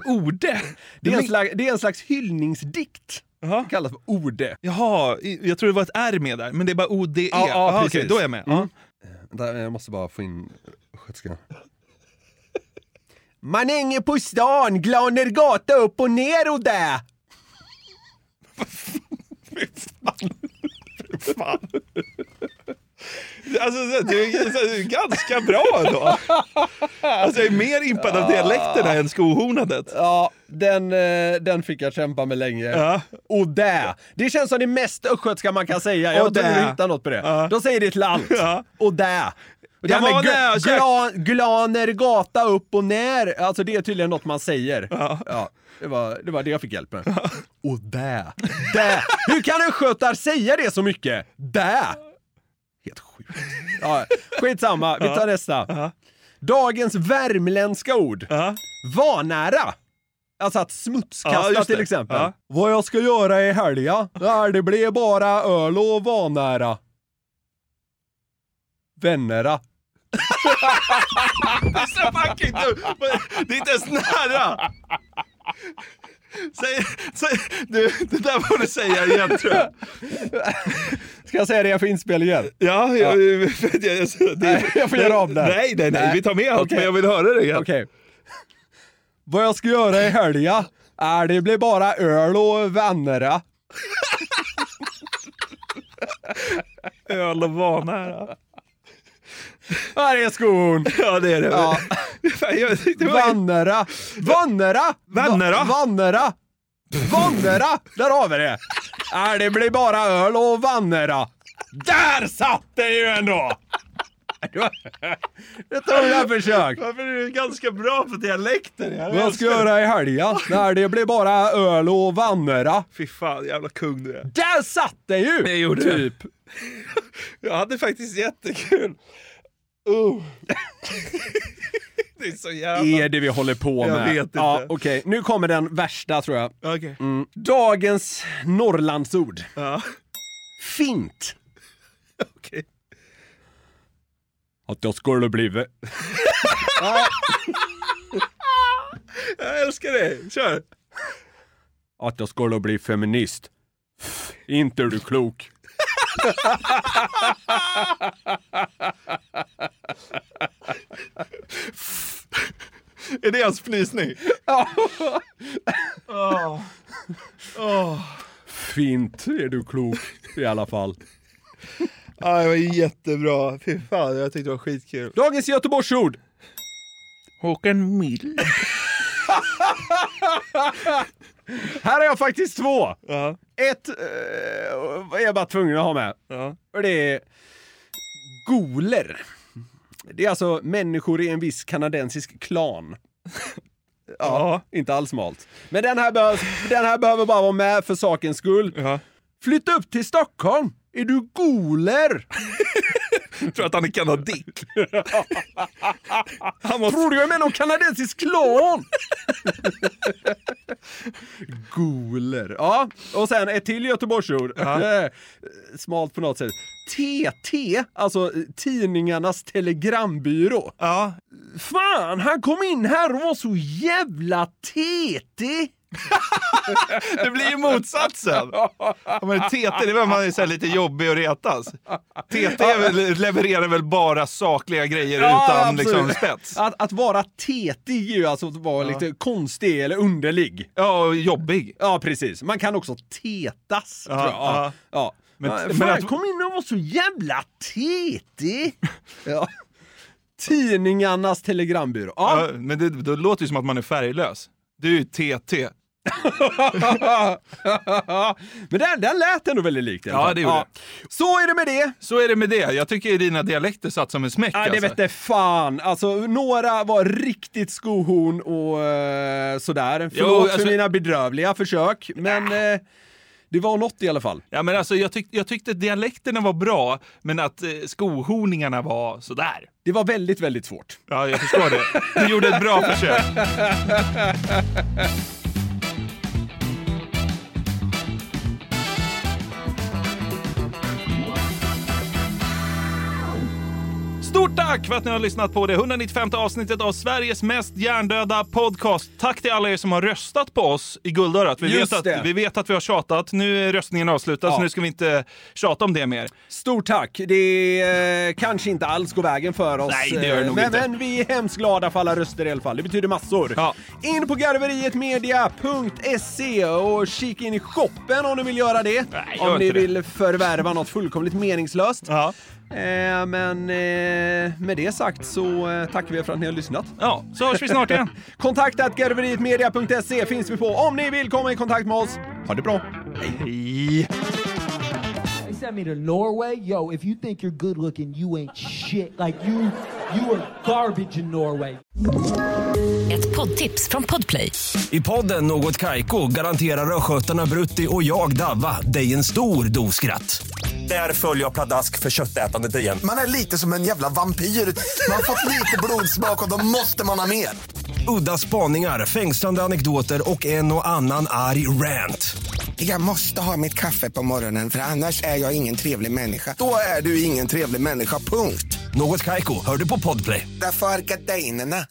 Ode? Det är en slags, det är en slags hyllningsdikt. Det kallas för ode. Jaha, jag tror det var ett R med där, men det är bara ODE. Ja, ja, Aha, precis. okej, då är jag med. Mm. Vänta, jag måste bara få in östgötska. Man hänger på stan, glaner gata upp och ner och där. Fan. Alltså, du är ganska bra då. Alltså, jag är mer impad av dialekterna än skohornadet. Ja, den, eh, den fick jag kämpa med länge. Ja. Och där. Det känns som det mest östgötska man kan säga. Jag tror du hittar något på det. Ja. De säger det till allt. Ja. Och det Jag här med gl- glan, glaner gata upp och ner. Alltså det är tydligen något man säger. Ja. det, var, det var det jag fick hjälp med. Och där. Där. Hur kan östgötar säga det så mycket? Där. Helt sjukt. Ja, skitsamma, vi tar nästa. Dagens värmländska ord. Ja. Vanära. Alltså att smutskasta Ja, till exempel. Ja. Vad jag ska göra i helga? Nej, det blir bara öl och vanära. Vännera. Det är så fucking dumt! Det är inte ens nära! Säg, säg, du, det där får du säga igen tror jag. Ska jag säga det för inspelningen? Ja, jag, jag, jag, det, Nej, jag får göra om det. Nej, nej, nej, vi tar med allt, Okej. men jag vill höra det igen. Okej. Vad jag ska göra i helga? Är det blir bara öl och vännera. Öl och vanära. Här är skon. Ja, det är det. Ja. Vannera! Vannera! Vannera? Va- Vannera! Vannera! Där har vi det! Äh, det blir bara öl och vannera. Där satt det ju ändå! Det tog jag försök. varför är du ganska bra på dialekter? Jag Vad jag ska det. göra i helgen? Nej, det blir bara öl och vannera. Fy fan, jävla kung du är. Där satt det ju! Det gjorde typ. Jag hade faktiskt jättekul. Uh. Det är så jävla... är det vi håller på Jag med? vet inte. Ja, okej. Nu kommer den värsta tror jag. Okej. Mm. Dagens Norrlandsord. Ja. Fint. Okej. Att jag skulle blivit... Jag älskar det. Kör. Att jag skulle bli feminist. Inte är du klok. Är det hans fnysning? Åh. Åh. Fint är du klok i alla fall. Ja, det var jättebra. Fy fan, jag tyckte det var skitkul. Dagens Göteborgsord. Håkan Mild. Här har jag faktiskt två. Ett eh, är jag bara tvungen att ha med. Och det är goler. Det är alltså människor i en viss kanadensisk klan. Ja, inte alls smalt. Men den här, behövs, den här behöver bara vara med för sakens skull. Flytta upp till Stockholm! Är du goler? Tror att han är kanadick. Tror du jag är med i någon kanadensisk klan? Goler. Ja, och sen ett till Göteborgsord. Eh, Smalt på något sätt. TT, alltså eh, Tidningarnas Telegrambyrå. Ja. Fan, han kom in här och var så jävla TT! Det blir ju motsatsen. Ja, men TT, det är väl man är så lite jobbig och retas. TT är väl, levererar väl bara sakliga grejer utan liksom spets. Att, att vara tetig är ju alltså att vara lite konstig eller underlig. Ja, och jobbig. Ja, precis. Man kan också tetas, Ja, tror jag. Ja. ja. Ja. Men- Men, Fan, att- kom in och var så jävla tetig! ja. Tidningarnas telegrambyrå. Ja. Ja, men det, då låter det som att man är färglös. Du är ju TT. Men den, den lät ändå väldigt likt Ja, det gjorde Så är det med det. Så är det med det. Jag tycker dina dialekter satt som en smäck. Ja, det alltså. vette fan. Alltså, några var riktigt skohorn och eh, sådär. Förlåt alltså- för mina bedrövliga försök, men eh, det var något i alla fall. Ja, men alltså, jag, tyck, jag tyckte dialekterna var bra, men att eh, skohorningarna var sådär. Det var väldigt, väldigt svårt. Ja, jag förstår det. Du gjorde ett bra försök. Stort tack för att ni har lyssnat på det 195 avsnittet av Sveriges mest hjärndöda podcast. Tack till alla er som har röstat på oss i Guldörat. Vi, Just vet att, det. vi vet att vi har tjatat. Nu är röstningen avslutad, Ja. så nu ska vi inte tjata om det mer. Stort tack! Det eh, kanske inte alls går vägen för oss. Nej, det gör det eh, nog men, inte. men vi är hemskt glada för alla röster i alla fall. Det betyder massor. In på garverietmedia.se och kika in i shoppen om ni vill göra det. gör om ni det. vill förvärva något fullkomligt meningslöst. Eh, men eh, med det sagt så eh, tackar vi för att ni har lyssnat. Ja, så hörs vi snart igen. Kontakta garverietmedia.se finns vi på om ni vill komma i kontakt med oss. Ha det bra. Hej! Sent me to Norway. Yo, if you think you're good looking, you ain't shit. Like you, you are garbage in Norway. Ett poddtips från Podplay. I podden Något Kaiko garanterar östgötarna Brutti och jag, Davva, dig en stor dos skratt. Där följer jag pladask för köttätandet igen. Man är lite som en jävla vampyr. Man har fått lite blodsmak och då måste man ha mer. Udda spaningar, fängslande anekdoter och en och annan arg rant. Jag måste ha mitt kaffe på morgonen för annars är jag ingen trevlig människa. Då är du ingen trevlig människa, punkt. Något Kaiko, hör du på Podplay. Därför arkadeinerna.